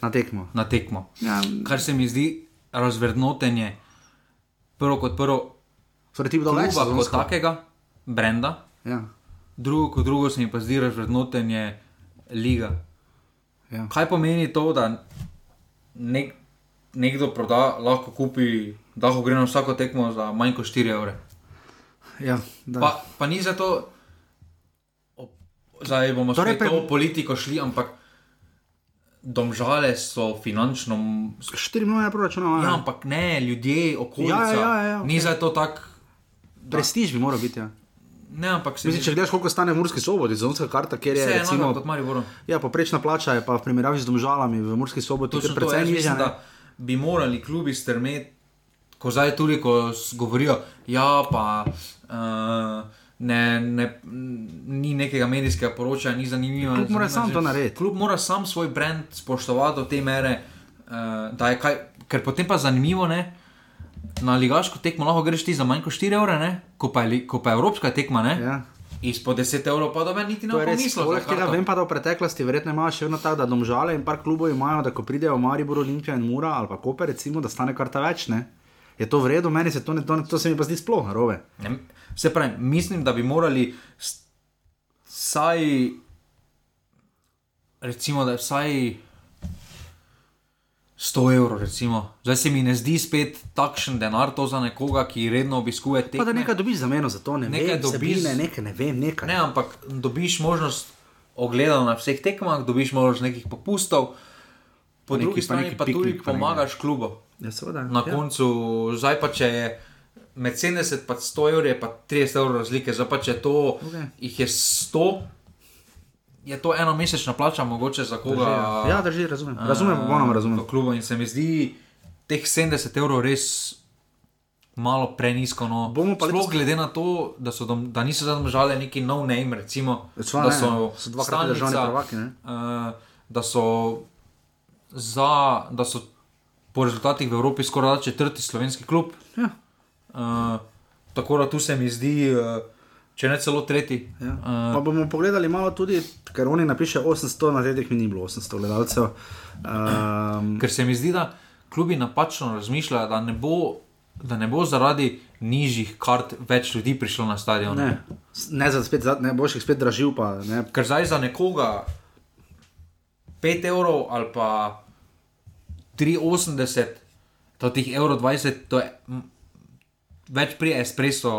na tekmo. na tekmo. Ja, Kar se mi zdi razvrednotenje, prvo kot prvo, torej ti bodo več kluba kot takega, brenda, Ja, drugo kot drugo se mi pa zdi razvrednotenje liga. ja. Kaj pomeni to, da nek, nekdo proda, lahko kupi, da lahko gre na vsako tekmo za manj kot 4 evre? ja da. Pa, pa ni zato, o- zdaj bomo Torej torej, pre- spet to politiko šli, ampak domžale so finančno. 4 milijone proračuna, Ja, ja, ampak ne, ljudje, okolica. Ja, ja, ja, ja, Ni zdaj to tako. prestiž bi moral biti. Ja. Ne, ampak se Mislim, če gledaš, koliko stane v Murski soboti, sezonska karta, kjer je recimo, enako kot Maribor. ja, poprečna plača, je pa v primerjavi z domžalami v Murski soboti precej nižja. da bi morali klubi strmeti, ko zdaj toliko s- govorijo, ja, pa uh, ne, ne, ni nekega medijskega poročanja, ni zanimivo. Klub mora sam to narediti. Klub mora sam svoj brand spoštovati do te mere, uh, da je kaj, ker potem pa zanimivo, ne. Na ligaško tekmo lahko greš ti za manj kot 4 evre, ne? ko pa je, li- ko pa je evropska tekma, ne? Ja. izpod 10 evrov, pa da me niti ne poleg tega vem pa, da v preteklosti verjetno imajo še vedno tako, da domžale in par klubov imajo, da ko pridejo Maribor, Olimpija in Mura ali pa Koper, recimo, da stane karta več, ne? Je to v redu, meni se to, ne, to, to se mi pa zdi sploh narobe. Ne, se pravi, mislim, da bi morali vsaj, recimo, da je vsaj 100 evrov, recimo. Zdaj se mi ne zdi spet takšen denar to za nekoga, ki redno obiskuje te. Pa da nekaj dobiš za meno za to, ne Nekaj vem, dobiš- vsebine, nekaj, ne vem, nekaj. Ne, ampak dobiš možnost ogleda na vseh tekmah, dobiš možnost nekih popustov, po neki- drugi pa strani neki pa tudi piknik pa pomagaš klubu. Ja, seveda. Na ja. koncu, zdaj pa če je med 70 in 100 evri, je pa 30 evrov razlike, zdaj pa če to Okej. jih je 100, je to ena mesečna plača, mogoče za koga. Drži, ja. ja, drži, razumem. Razumem, popolnoma razumem. V klubu in se mi zdi teh 70 evrov res. Malo prenisko, no. Bomo pa Sploh letos- glede na to, da, so dom, da niso zadržali neki nov name, recimo, Svoj, da ne, so, so dvakrat državni prvaki, ne? Uh, da so za, da so po rezultatih v Evropi skoraj četrti slovenski klub. Ja. Uh, tako da tu se mi zdi, uh, če ne celo tretji. Ja. Uh, Pa bomo pogledali malo tudi, ker oni napiše 800, na teh mi ni bilo 800 gledalcev. Um, ker se mi zdi, da klubi napačno razmišljajo, da ne bo. Da ne bo zaradi nižjih kart več ljudi prišlo na stadion. ne, ne, za spet, za, ne boš jih spet dražil, pa ne. Ker zdaj za nekoga 5 evrov ali pa 3,80, to tih evrov 20, to je več pri espresso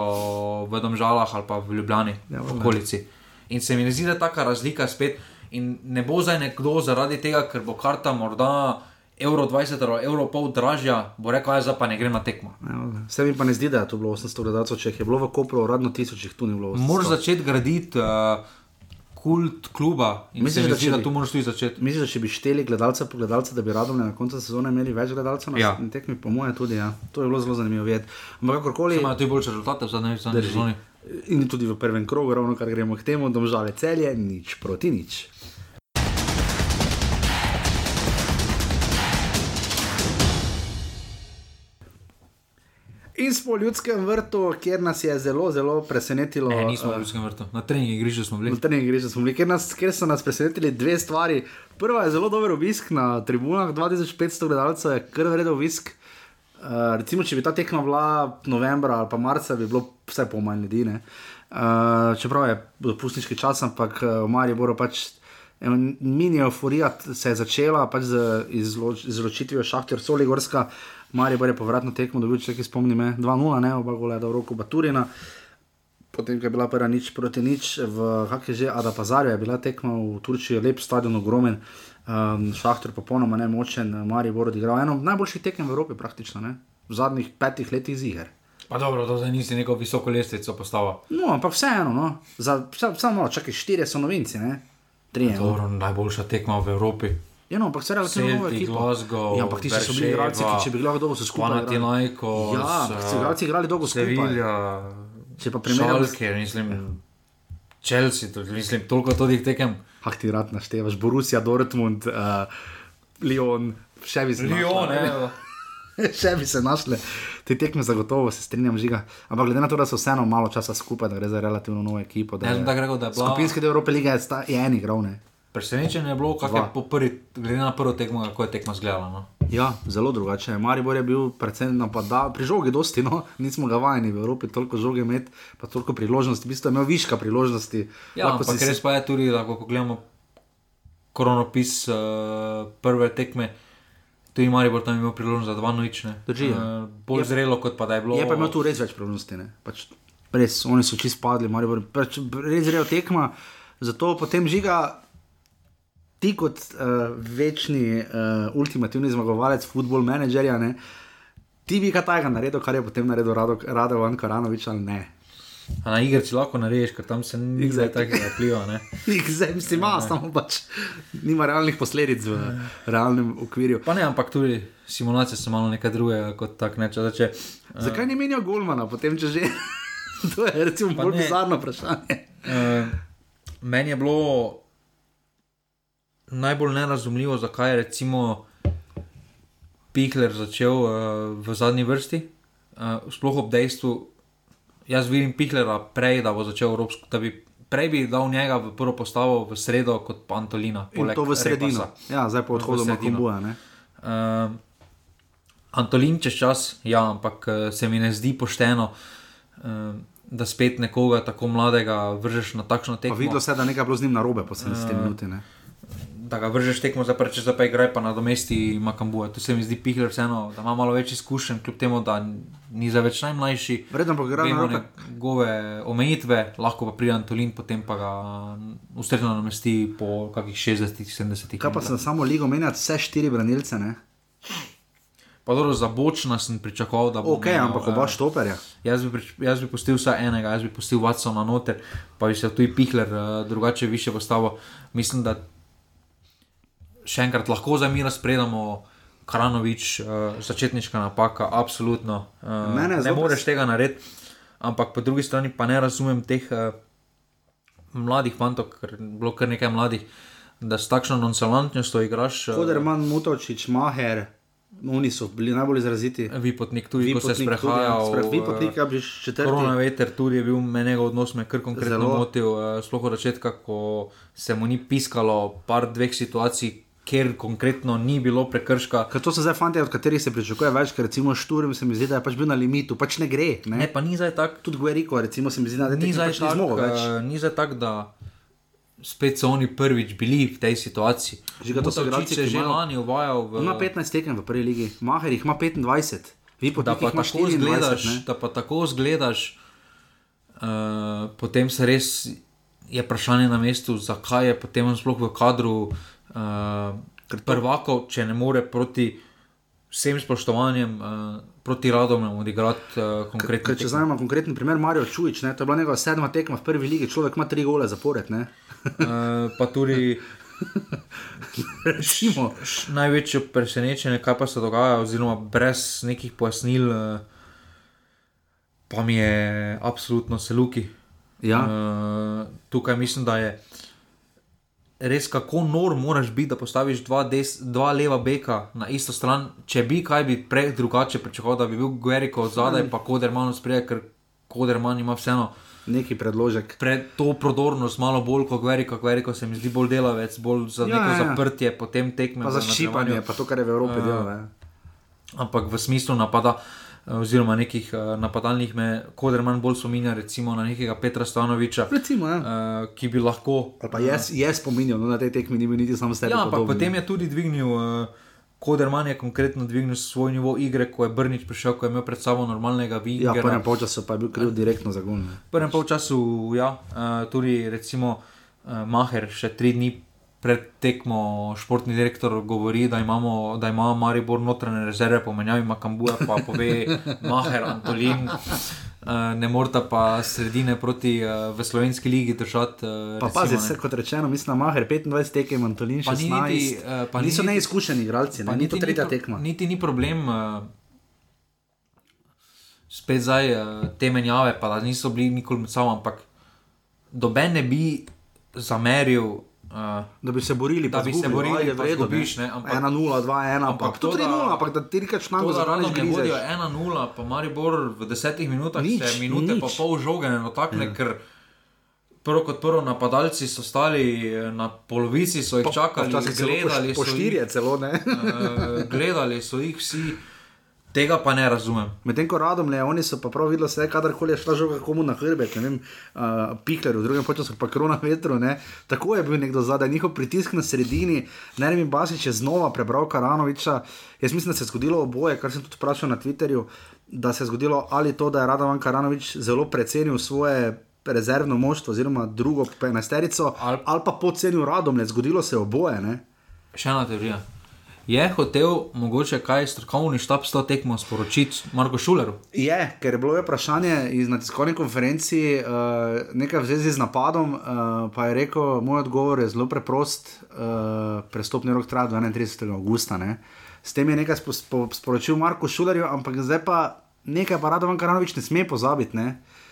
v Domžalah ali pa v Ljubljani, Ja, v okolici. In se mi zdi, da je taka razlika spet. In ne bo zdaj nekdo zaradi tega, ker bo karta morda evro 20 ali evro pol dražja, bo rekel, da pa ne grem na tekmo. Ja, Vse mi pa ne zdi, da je to bilo 800 gledalcev, če je bilo v Kopru uradno tisoč, jih tu ni bilo. 800. Moraš začeti graditi uh, kult kluba Misliš, da zdi, da bi- tu moraš tudi začeti. Misliš, da če bi šteli gledalce po gledalce, da bi radovne na koncu sezone imeli več gledalcev na Ja. tekmi, po mojem tudi, ja. To je bilo zelo zanimivo videti. Ampak kakorkoli. Imajo tudi boljše rezultate v zadnji zadnji Drži. sezoni. In tudi v prvem krogu, ravno kar gremo k temu, domžale celje, nič proti nič. In smo v ljudskem vrtu, kjer nas je zelo, zelo presenetilo. Ne, nismo eh, v Ljudskem vrtu, na treningu igrišču smo bili. Na treningu igrišča smo bili, kjer, nas, kjer so nas presenetili dve stvari. Prva je zelo dober obisk na tribunah, 2500 gledalcev je kar vreden obisk. Uh, recimo, če bi ta tekma bila novembra ali pa marca, bi bilo vse pol manj ljudi. ne. Uh, čeprav je dopustniški čas, ampak uh, v Mariboru pač mini euforija se je začela pač z izloč, izločitvijo Šahter Soligorska. Maribor je povratno tekmo dobil, če se spomnim, 2-0, ne, oba gola je dal roko Baturina. Potem, ko je bila prva nič proti nič, v kak je že Adapazarju je bila tekma v Turčiji, lep stadion, ogromen, um, šahter popolnoma nemočen, Maribor odigral eno najboljših tekem v Evropi praktično, ne? v zadnjih petih letih ziger. Pa dobro, to zdaj nisi neko visoko lestvico postavil. No, ampak vseeno, no. Za, samo malo, čakaj, štirje so novinci, ne? Trije. No. Dobro, najboljša tekma v Evropi. Ja, no, ampak vse relativno Celtic, ekipo. Glasgow, Ja, ampak ti so bili igralci, ki če bi lahko dolgo se skupaj. igrali. Panathinaikos, Ja, ampak so igralci igrali dolgo skupaj. Sevilla, Če pa primerjamo- Šalke, mislim, Chelsea, to, mislim, toliko todih tekem. Ah, ti rad naštevaš, Borussia, Dortmund, uh, Lyon, še bi se Lyon, ne. [LAUGHS] še bi se našle te tekme, zagotovo se strinjam, žiga. Ampak glede na to, da so vseeno malo časa skupaj, da gre za relativno novo ekipo. Sem je, tako rekel, da je bila skupinski del Evrope lige je, sta, je en igral. Ne? Presenečenje je bilo, kako je po prvi, glede na prvo tekmo, kako je tekma zgledala. No. Ja, zelo drugače. Maribor je bil predvsem napadal, pri žogi dosti, no, nismo ga vajeni v Evropi toliko žoge imeti, pa toliko priložnosti, v bistvu je imel viška priložnosti. Ja, Lahko ampak si- res pa je tudi, da ko pogledamo koronopis uh, prve tekme. Tudi Maribor tam imel priložnost za dva nočne. Drži, ja. Uh, bolj Je- zrelo, kot pa da je bilo. Je pa imel tu res več priložnosti. ne. Pač, res, oni so čist padli, Maribor, pač, res zrejo tekma, zato potem žiga. Ti kot uh, večni uh, ultimativni zmagovalec, futbol menedžerja, ne, ti bi kaj tajega naredil, kar je potem naredil Rado, Radovan Karanovič ali ne. A na igrici lahko narediš, ker tam se ni zdaj takega vpliva. [LAUGHS] Zdaj mislim, ima, samo pač nima realnih posledic v realnem okvirju. Pa ne, ampak tudi simulacije so malo nekaj drugega kot tak neče. Če, Zakaj ne menijo Golmana, potem če že? [LAUGHS] to je recimo bolj ne. bizarno vprašanje. uh, meni je bilo najbolj nerazumljivo, zakaj je recimo Pihler začel uh, v zadnji vrsti. Uh, sploh ob dejstvu, jaz vidim Pihlera prej, da bo začel Evropsko, da bi prej bi dal njega v prvo postavo v sredo kot pa Antolina. In poleg to v sredino. Repasa. Ja, zdaj po odhodu V sredino. Makombuja. ne. Uh, Antolin čez čas, ja, ampak uh, se mi ne zdi pošteno, uh, da spet nekoga tako mladega vržeš na takšno Pa tekmo. videlo se, je, da nekaj je bilo z njim narobe po 70 Ja. minuti. Ne. Da ga vržeš tekmo, zdaj pa rečeš, da pa igraj pa na domesti Makambuja. To se mi zdi pihler vseeno, da ima malo več izkušenj, kljub temu, da ni za več najmlajši. Vredno pa igra na njegove omejitve, lahko pa pride Antolin, potem pa ga ustrezno namesti po kakih 60-70. Kaj pa se samo ligo menjati, vse štiri branilce, ne? Pa dobro, za bočna sem pričakoval, da bo. Ok, ampak oba štoperja. Jaz bi, prič- jaz bi pustil vsaj enega, jaz bi pustil Watsona noter, pa bi se tu Pihler uh, drugače više postavil. Mislim, da še enkrat lahko za mi razpredamo. Kranovič, uh, začetniška napaka, absolutno. Uh, Mene ne moreš tega narediti, ampak po drugi strani pa ne razumem teh uh, mladih fantov, ker je bilo kar nekaj mladih, da s takšno nonšalantnostjo igraš. Uh, Koderman, Mutočič, Maher, oni so bili najbolj izraziti. Vipotnik tudi, ko se Vipotnik tudi, ja. sprehaja. Spre- Vipotnik je bil četrti. Korona veter tudi je bil menega odnos, me kar konkretno Zelo. Motil, sploh od začetka, ko se mu ni piskalo par dveh situacij, kjer konkretno ni bilo prekrška. Ker to so zdaj fanti, od katerih se pričakuje več, ker recimo Šturm se mi zdi, da je pač bil na limitu, pač ne gre. Ne? Ne, pa ni zdaj tako. Tudi Gueriko, recimo se mi zdi, da Ni zdaj pač ni zmogel več. tako, ni zdaj tako, da spet so oni prvič bili v tej situaciji. Žiga, to so igralci, ki že imajo- lani uvajal v. Ima 15 tekem v prvi ligi, Maher jih ima 25, vi da pa ima tako 24. zgledaš, ne. da pa tako zgledaš, uh, potem se res je vprašanje na mestu, zakaj je potem sploh v kadru uh, prvakov, če ne more proti vsem spoštovanjem, uh, proti radom odigrati uh, konkretno. Ker če zdaj imamo konkreten primer, Marijo Čujič, ne, to je bila njegova sedma tekma v prvi ligi, človek ima tri gole zapored. Uh, pa tudi [LAUGHS] Recimo, š- največje presenečenje, kaj pa se dogaja, oziroma brez nekih pojasnil, uh, pa mi je absolutno seluki. ja, Uh, tukaj mislim, da je res kako nor moraš biti, da postaviš dva, des, dva leva beka na isto stran. Če bi kaj bi prej drugače pričakoval, da bi bil Gueriko zadaj, pa Koderman spredaj, ker Koderman ima vseeno neki predložek. pred to prodornost malo bolj kot Gueriko. Gueriko se mi zdi bolj delavec, bolj za Ja, neko ja, ja. zaprtje, potem tekme. Pa za nadaljevanju. pa to, kar je v Evropi uh, delal. ne. Ampak v smislu napada. eh, Oziroma, nekih uh, napadalnih me, Koderman bolj spominja, recimo na nekega Petra Stanoviča, Recimo, ja. uh, ki bi lahko Ali pa jaz, jaz spominjam, no, na tej tekmi ni bil niti sam sebi. Ja, ampak potem je tudi dvignil, uh, Koderman je konkretno dvignil svoj nivo igre, ko je Brnič prišel, ko je imel pred sabo normalnega Ja, v prvem polčasu pa je bil kriv direktno za ne. V prvem polčasu, ja, uh, tudi recimo uh, Maher še tri dni pred tekmo športni direktor govori, da, imamo, da ima Maribor notranje rezerve, pomenjavi Makambuja, pa pove [LAUGHS] Maher, Antolin. Uh, ne morata pa sredine proti uh, v slovenski ligi držati. Uh, Pa pazi, se, kot rečeno, mislim, na Maher 25 tekem, Antolin Pa ni 16. niti, eh, pa ni niso niti- neizkušeni igralci, ne? ni to tretja tekma. Niti ni problem, spet zdaj te menjave, pa da niso bili nikoli med sabo, ampak doben ne bi zameril uh, Da bi se borili, Da pa bi se zgubili, borili, ajde, pa v redu, zgubiš, ne, ampak- 1-0, 2-1, ampak ampak to to, da- 3-0, ampak da ti rikaš nam, To, da da zraven Radom ne vodijo grizeš. 1-0, pa Maribor v desetih minutah Nič, se minute nič. pa pol žoge ne dotakne, ja. ker prvo kot prvo napadalci so stali eh, na polovici, so jih čakali, Včasih celo po- gledali po so štirje jih, celo, ne. uh, gledali so jih vsi, tega pa ne razumem. Medtem ko radom le, oni so pa prav videli, da je kadarkoli šla žoga komu na hrbet, ne vem, uh, pikler, v drugem času pa krona vetru, ne. Tako je bil nekdo zadaj, njihov pritisk na sredini, ne vem, Basič je znova prebral Karanoviča. Jaz mislim, da se je zgodilo oboje, kar sem tudi vprašal na Twitterju, da se je zgodilo ali to, da je Radovan Karanovič zelo precenil svoje. Rezervno moštvo, oziroma drugo, penajsterico, ali, Ali- ali pa podcenil radom, ne zgodilo se je oboje. Ne? Še ena teorija. Je hotel mogoče kaj strokovni štab s to tekmo sporočiti Marko Šuleru? Je, ker je bilo je vprašanje na tiskovni konferenci, uh, nekaj v zvezi z napadom, uh, pa je rekel, moj odgovor je zelo preprost, uh, prestopni rok traja do 31. augusta. Ne? S tem je nekaj spo, spo, sporočil Marko Šulerju, ampak zdaj pa nekaj pa Radovan Karanovič ne sme pozabiti. Ne? Mm,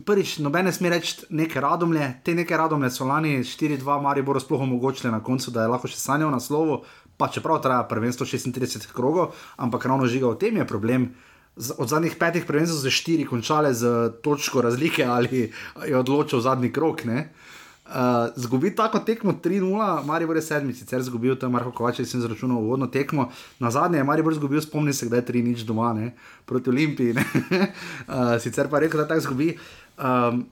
Prvič, nobene sme reči neke radomlje, te neke radomlje so lani 4-2, Maribor sploh omogočili na koncu, da je lahko še sanjal na slovo, pa čeprav traja prvenstvo 36 krogov, ampak ravno žiga v tem je problem. Z- Od zadnjih petih prvenstv so se štiri končale z točko razlike ali je odločil zadnji krok. Ne? Uh, zgubi tako tekmo 3-0, Maribor je sedmi, sicer zgubil tam Marko Kovačev, sem zračunal uvodno tekmo. Na zadnje je Maribor zgubil, spomni se, da je 3-0 doma ne? proti Olimpiji. ne. uh, [LAUGHS] sicer pa je rekel, da tako zgubi. Um,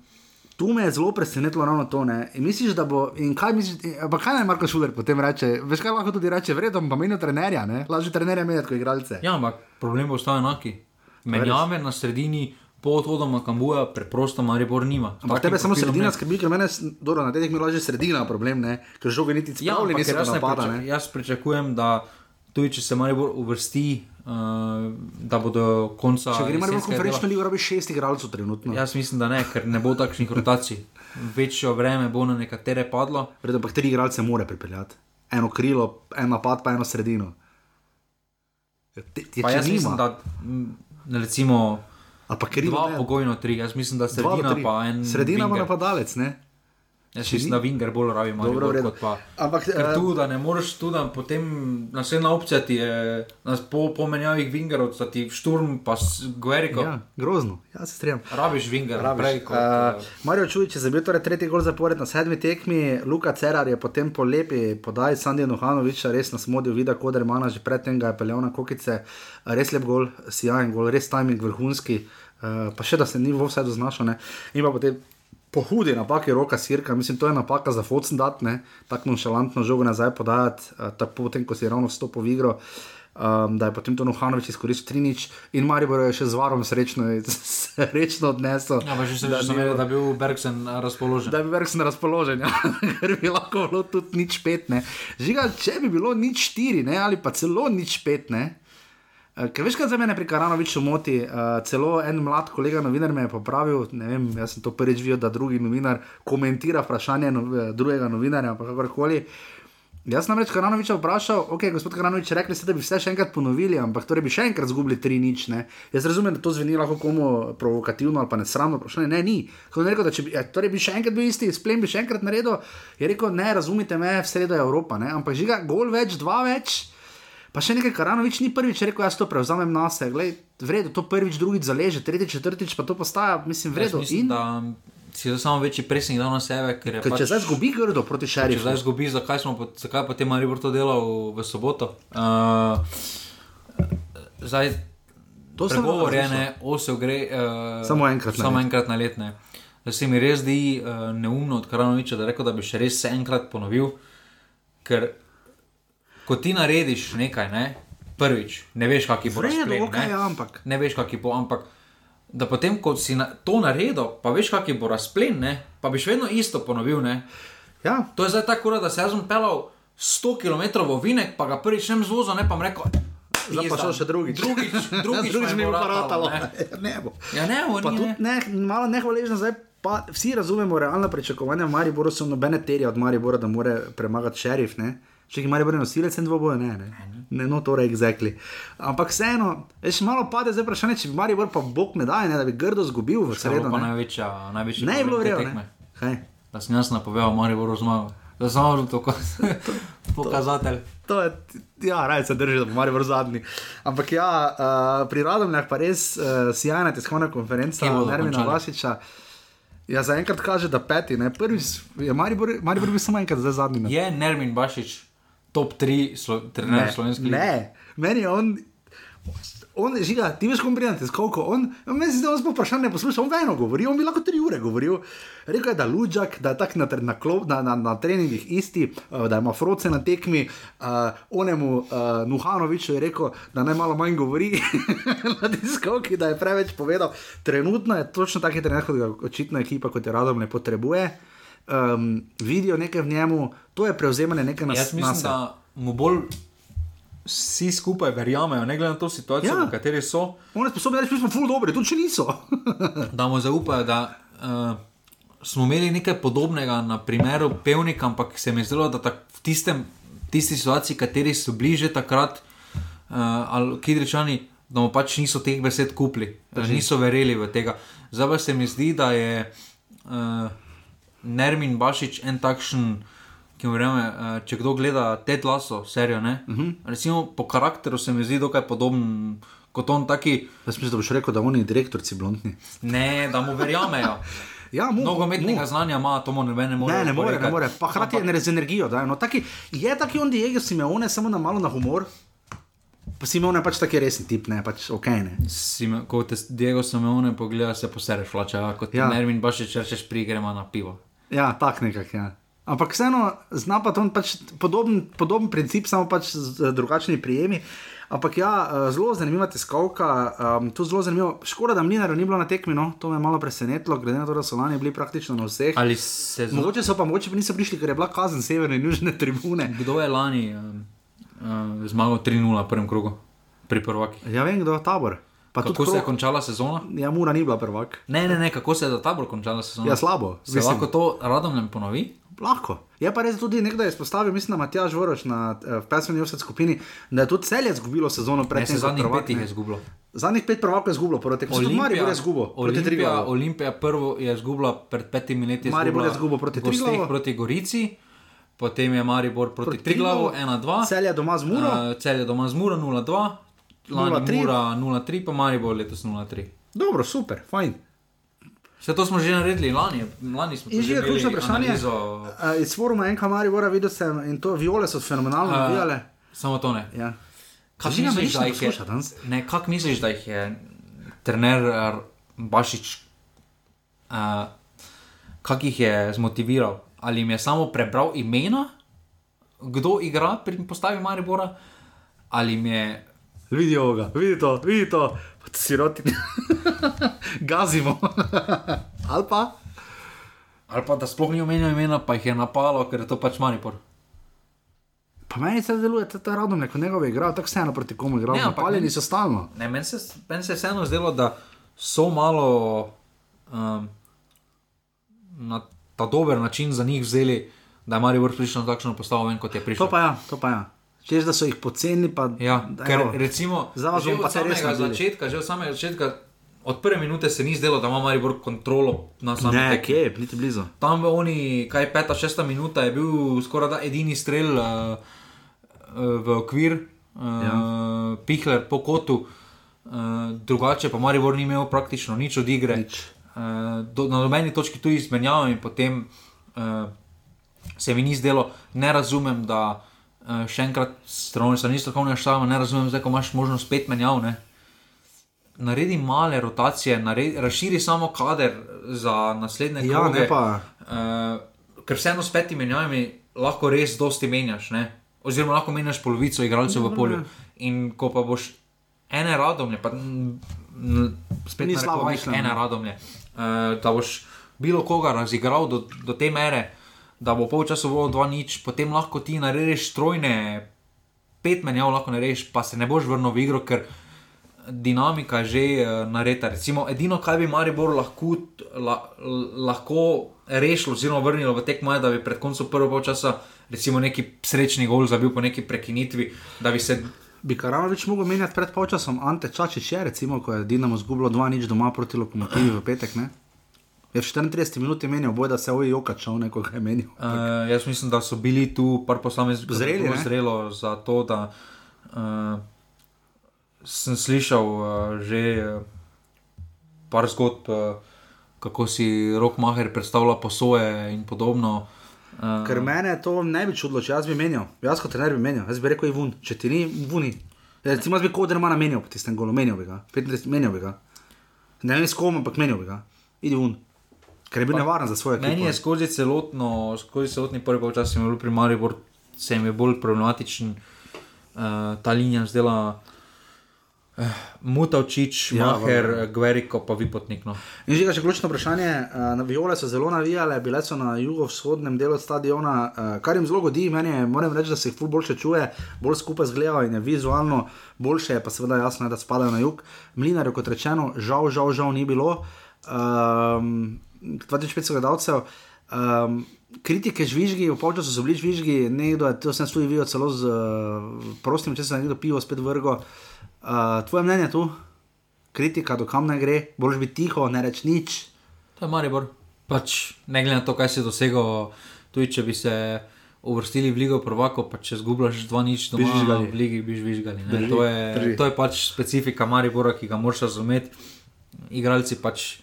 tu me je zelo presenetilo ravno to. Ne? In misliš, da bo. In kaj misliš, in- pa kaj naj Marko Šuler potem reče? Veš kaj lahko tudi reče, vredno pa menijo trenerja, ne? lažje trenerja menjati kot igralce. Ja, ampak problem bo ostal enaki. Menjave na sredini po odhodu Makambuja preprosto Maribor nima. Ampak tebe samo sredina ne. skrbi, ker mene, dobro, na teh mi laže sredina problem, ne? ker žoge niti Ja, niso ker pa jaz, napada. priča, jaz pričakujem, da tudi če se Maribor uvrsti, uh, da bo do konca. Če gre Maribor konferenčno ligo, rabi šest igralcev trenutno. Ja. Jaz mislim, da ne, ker ne bo takšnih rotacij. Večjo vreme bo na nekatere padlo. Vredno, ampak tri igralce mora pripeljati. Eno krilo, en napad, pa eno sredino. Ja, Te, te, Pa jaz nima, mislim, da recimo dva ne, pogojno tri, jaz mislim, da dva sredina tri. pa en. Sredina ima winger. napadalec, ne? Jaz ni- da Vinger bolj rabi Dobro, redu. kot pa. Ampak, Ker eh, tu, da ne moreš tu, da potem naslednja opcija ti je, nas po pomenjavih Vingerov, da ti šturm pa s Gueriko. Ja, grozno, ja se strinjam. Rabiš Vinger, Rabiš. prej kot. Uh, eh, Marijo Čujič je zabil torej tretji gol zapored na sedmi tekmi, Luka Cerar je potem po lepi podaji Sandija Nuhanoviča res nas modil, vida Kodermana, že predtem ga je peljal na kokice, res lep gol, sijajen gol, res timing vrhunski, uh, pa še da se ni v vse doznašal. ne. In pa potem po hudi napaki roka sirka, mislim, to je napaka za Focen dat, ne, tako nonšalantno žogo nazaj podajati, uh, tako potem, ko si ravno vstopil v igro. Um, da je potem to Nuhanovič izkoristil Trinič in Maribor je še z varom srečno, [LAUGHS] srečno odnesel. Ja, pa že se da že ni- zavedam, da je bil Bergsen razpoložen. da bi Verks na razpoložen, ja. [LAUGHS] ker bi lahko bilo tudi nič pet. Ne. Žiga, če bi bilo nič štiri, ne, ali pa celo nič pet. Ne. Eh, Ker veš, kaj za mene pri Karanoviču moti, uh, celo en mlad kolega novinar me je popravil, ne vem, jaz sem to prvič videl, da drugi novinar komentira vprašanje no, eh, drugega novinarja, pa kakorkoli. Jaz sem namreč Karanoviča vprašal, ok, gospod Karanovič, rekli ste, da bi vse še enkrat ponovili, ampak torej bi še enkrat zgubili tri nič. Ne? Jaz razumem, da to zveni lahko komu provokativno ali pa nesramno vprašanje. Ne, ni. Ko je rekel, da če bi, ja, torej bi še enkrat bil isti, splen bi še enkrat naredil, je rekel, ne, razumite me, v sredo je Evropa, ne? ampak žiga, gol več, dva več. Pa še nekaj, Karanovič ni prvič rekel, jaz to prevzamem na sebe. V redu, to prvič, drugič zaleže, tretjič, četrtič, pa to postaja, mislim, v mislim, In, si za samo večji presing dal na sebe, ker je ker pač, če zdaj zgubi grdo proti če šerifu, zdaj zgubi, zakaj, smo, zakaj pa te Maribor to delal v soboto. Uh, zdaj, to Pregovor je, razmišljal. ne, osel gre. Uh, Samo enkrat na samo let. enkrat na let. Ne. Da se mi res zdi uh, neumno od Karanoviča, da, rekel, da bi še res se enkrat ponovil. Ker ko ti narediš nekaj, ne, prvič, ne veš, kaki bo razplet. okej, ne. ja, ampak- Ne veš, kaki bo, ampak da potem, ko si na, to naredil, pa veš, kaki bo razplet, ne, pa bi še vedno isto ponovil. Ne. Ja, To je zdaj tako, da se jaz bom pelal 100 km v Vinek, pa ga prvič ne zvozil, ne pa mi rekel. zdaj pa še drugič. Drugič, [LAUGHS] drugič, drugič mi bo bo ratalo, ne. [LAUGHS] Ne bo. Ja, ne, oni tudi ne. ne, malo nehvaležno zdaj. Pa vsi razumemo realna pričakovanja, Mariboru so nobene terje od Maribora, da more premagati šerif. Ne? Če jih Maribor je nosilec in dvoboje, ne, ne. Ne, no, torej, exactly. Ampak vseeno, veš, malo pade zdaj vprašanje, če bi Maribor pa bog ne daje, ne, da bi grdo zgubil v To sredo. je pa Ne, največja, največja ne je bilo. Kaj? da sem jaz napovedal, Mari bo zmagal. Da sem samo to kot [LAUGHS] pokazatelj. To je, ja, raje se drži, da bo Marijo zadnji. Ampak ja, uh, pri Radomljah pa res uh, sjajna tiskovna konferenca, Nermina? Vasiča. Ja, zaenkrat kaže, da peti, ne prvi, je Maribor, Maribor bil samo enkrat, zdaj zadnji. ne. Je Nermin Bašič top 3 slo, trener slovenskih lig? Ne, meni je on. On, žiga, ti veš, kako prijete, skoliko on, meni se zdi, da on smo vprašanje poslušal, on veno govori, on bi lahko tri ure govoril. Rekel je, da Luđak, da je tak na, na, na, na, na treningih isti, uh, da ima froce na tekmi, uh, onemu uh, Nuhanoviču je rekel, da naj malo manj govori [LAUGHS] na diskovki, da je preveč povedal. Trenutno je točno taki trener, kot ga očitno ekipa, kot je Radom, ne potrebuje. Um, vidijo nekaj v njemu, to je prevzemanje nekaj na Jaz mislim, da mu bolj vsi skupaj verjamejo, ne glede na to situacijo, Ja. v kateri so, Oni sposobni reči, mi smo ful dobri, tudi če niso. [LAUGHS] da mu zaupajo, da uh, smo imeli nekaj podobnega na primeru pevnika, ampak se mi je zdelo, da tak, v tistem, tisti situaciji, kateri so bliže takrat, uh, ali kidričani, da mu pač niso teh besed kupili, da niso verjeli v tega. Zdaj pa se mi zdi, da je uh, Nermin Bašič en takšen. Ki mu verjame, eh, če kdo gleda te laso, serijo, uh Mhm. -huh. recimo po karakteru se mi zdi dokaj podoben kot on, taki, Jaz mislim, da boš rekel, da oni direktorci blondni. ne, da mu verjamejo. [LAUGHS] Ja, mu, Nogometnega mu. znanja ima, to mu ne more. Ne, ne more, ne more. Pa hkrati je z energijo. Da, no, taki, je taki on Diego Simeone, samo na malo na humor. Pa Simeone je pač taki resen tip, ne pač ok. Ne. Si me, ko te Diego Simeone pogleda, se posereš, vlača, kot Ja. Nermin Bašič, če rečeš, prigrema na pivo. Ja, tak nekak. Ja. Ampak vseeno zna pa to pač podoben, podoben princip, samo pač z z drugačnimi prijemi. Ampak ja, eh, zelo zanimiva tiskovka, um, tu zelo zanimivo. Škoda, da Mlinarja ni bilo na tekmi, no, to me je malo presenetilo, glede na to, da so lani bili praktično na vseh. Ali se zna, Mogoče so pa, mogoče pa niso prišli, ker je bila kazen severne in južne tribune. kdo je lani um, um, zmagal 3-0 v prvem krogu pri prvakih? Ja, vem, kdo je tabor. Pa Kako se je končala sezona? Ja, Mura ni bila prvak. Ne, ne, ne, kako se je za tabor končala sezona? Ja, slabo. Se lahko to radom ne ponovi? Lahko. Je pa res tudi nekdo izpostavil, mislim, da Matjaž Voroš na eh, pesmi Josef skupini, da je tudi celje izgubilo sezono pred tem, zadnjih ne. je izgubilo. Zadnjih pet prvakov je izgubilo, proti Maribor je izgubil proti Olimpija. Olimpija prvo je izgubila pred petimi leti. Maribor je izgubil proti Triglavu. proti Gorici, potem je Maribor proti, proti Triglavu 1-2. Celje doma z Muro. Uh, cel je doma z Muro 0-2, lani 0:3. Mura 0-3, pa Maribor letos 0-3. Dobro, super, fajn. Vse to smo že naredili lani, lani smo In že ključno vprašanje. analizo. Uh, iz foruma enka Maribora videl sem in to viole so fenomenalno Uh, navijale. Samo to ne. Ja. Me misliš, da jih je, ne, kak misliš, da jih je trener eh, Bašič, uh, kak jih je zmotiviral? Ali jim je samo prebral imena, kdo igra pri postavi Maribora, ali jim je Vidijo ga, vidi to, vidi to, pa ti siroti. [LAUGHS] Gazimo. Ali pa? ali pa da sploh ni omenil imena, pa jih je napalo, ker je to pač Maribor. Pa meni se deluje, da je ta radom neko njegove igra, tako vseeno proti komu igra. Ne, Napaljeni meni- so stalno. Ne, meni se, meni se je vseeno zdelo, da so malo um, na ta dober način za njih vzeli, da je Maribor prišel na takšno postavo, ven kot je prišel. To pa ja, to pa ja. Češ, da so jih poceni, pa Ja, da, ker evo. recimo, Zdaj vas že bom pa res samega naredili. začetka, že od samega začetka, od prve minute se ni zdelo, da ima Maribor kontrolo na samem Ne, tekmi. kje, niti blizu. Tam v oni, kaj peta, šesta minuta je bil skoraj da edini strel uh, uh, v okvir, uh, ja. Pihler po kotu, uh, drugače pa Maribor ni imel praktično nič od igre. Nič. Uh, do, na nobeni točki tu izmenjavam in potem uh, se mi ni zdelo, ne razumem, da uh, še enkrat strani strani strokovnega štaba, ne razumem, zdaj ko imaš možnost spet menjav. Ne? Naredi male rotacije, naredi, razširi samo kader za naslednje Ja, kroge. ne pa. Uh, ker vseeno s petimi menjavami lahko res dosti menjaš, ne? oziroma lahko menjaš polovico igralcev v polju. In ko pa boš ene radomlje, pa spet ne slabo mišljeno. ene radomlje, uh, da boš bilo koga razigral do, do te mere, da bo polčasu bilo 2-0, potem lahko ti narediš trojne, pet menjav lahko narediš, pa se ne boš vrnil v igro, ker dinamika je že uh, narejena. Recimo, edino, kar bi Maribor lahko, la, lahko rešil, oziroma vrnil v tekmo, je, da bi pred koncem prvega časa, recimo, neki srečni gol zabil po neki prekinitvi, da bi se. Bi Karanovič mogel menjati pred polčasom, Ante Čačič je, recimo, ko je Dinamo zgubilo 2-0 doma proti lokomotivi v petek, ne? Je v 34 minuti menil, boj, da se oji okačal, nekoga je menil. Uh, jaz mislim, da so bili tu par posameznikov Zreli, ne? zrelo za to, da uh, sem slišal uh, že uh, par zgodb, uh, kako si Rockmacher predstavlja posoje in podobno. Uh, Ker mene to ne bi čudilo, če jaz bi menil. Jaz kot trener bi menil, jaz bi rekel, je vun. Če ti ni, vuni. Recimo, jaz bi kodermana menil po tistem golu, menil bi ga. 35 menil bi ga. Ne vem s kom, ampak menil bi ga. Idi vun. Ker je bil nevaren za svoje Meni je skozi celotno, skozi celotni prvi polčas, je bil pri Maribor, se mi je bolj problematičen uh, ta linija zdela. Uh, Mutavčič, Ja, ja, Maher, valjda. Gveriko, pa Vipotnik. No. In že še ključno vprašanje, uh, na Viole so zelo navijale, bile so na jugovzhodnem delu stadiona, uh, kar jim zelo godi, meni je, moram reči, da se jih ful boljše čuje, bolj skupaj zgledajo in je vizualno boljše, je pa seveda jasno, je, da spadajo na jug. Mlinarjev, kot rečeno, žal, žal, žal ni bilo. Um, 2500 gledalcev. Um, kritike žvižgi, v polčasu so bili žvižgi, nekdo je to sem tudi videl celo z uh, prostim, če se nekdo pivo spet vrgo. Uh, tvoje mnenje tu? kritika, do kam naj gre, boš biti tiho, ne reč nič. To je Maribor. Pač, ne glede na to, kaj si dosegel, tudi če bi se uvrstili v Ligo Prvako, pa če zgubljaš dva nič, Bi doma žvižgali. v Ligi bi žvižgali. ne. Drži, To je, drži. to je pač specifika Maribora, ki ga moraš razumeti. Igralci pač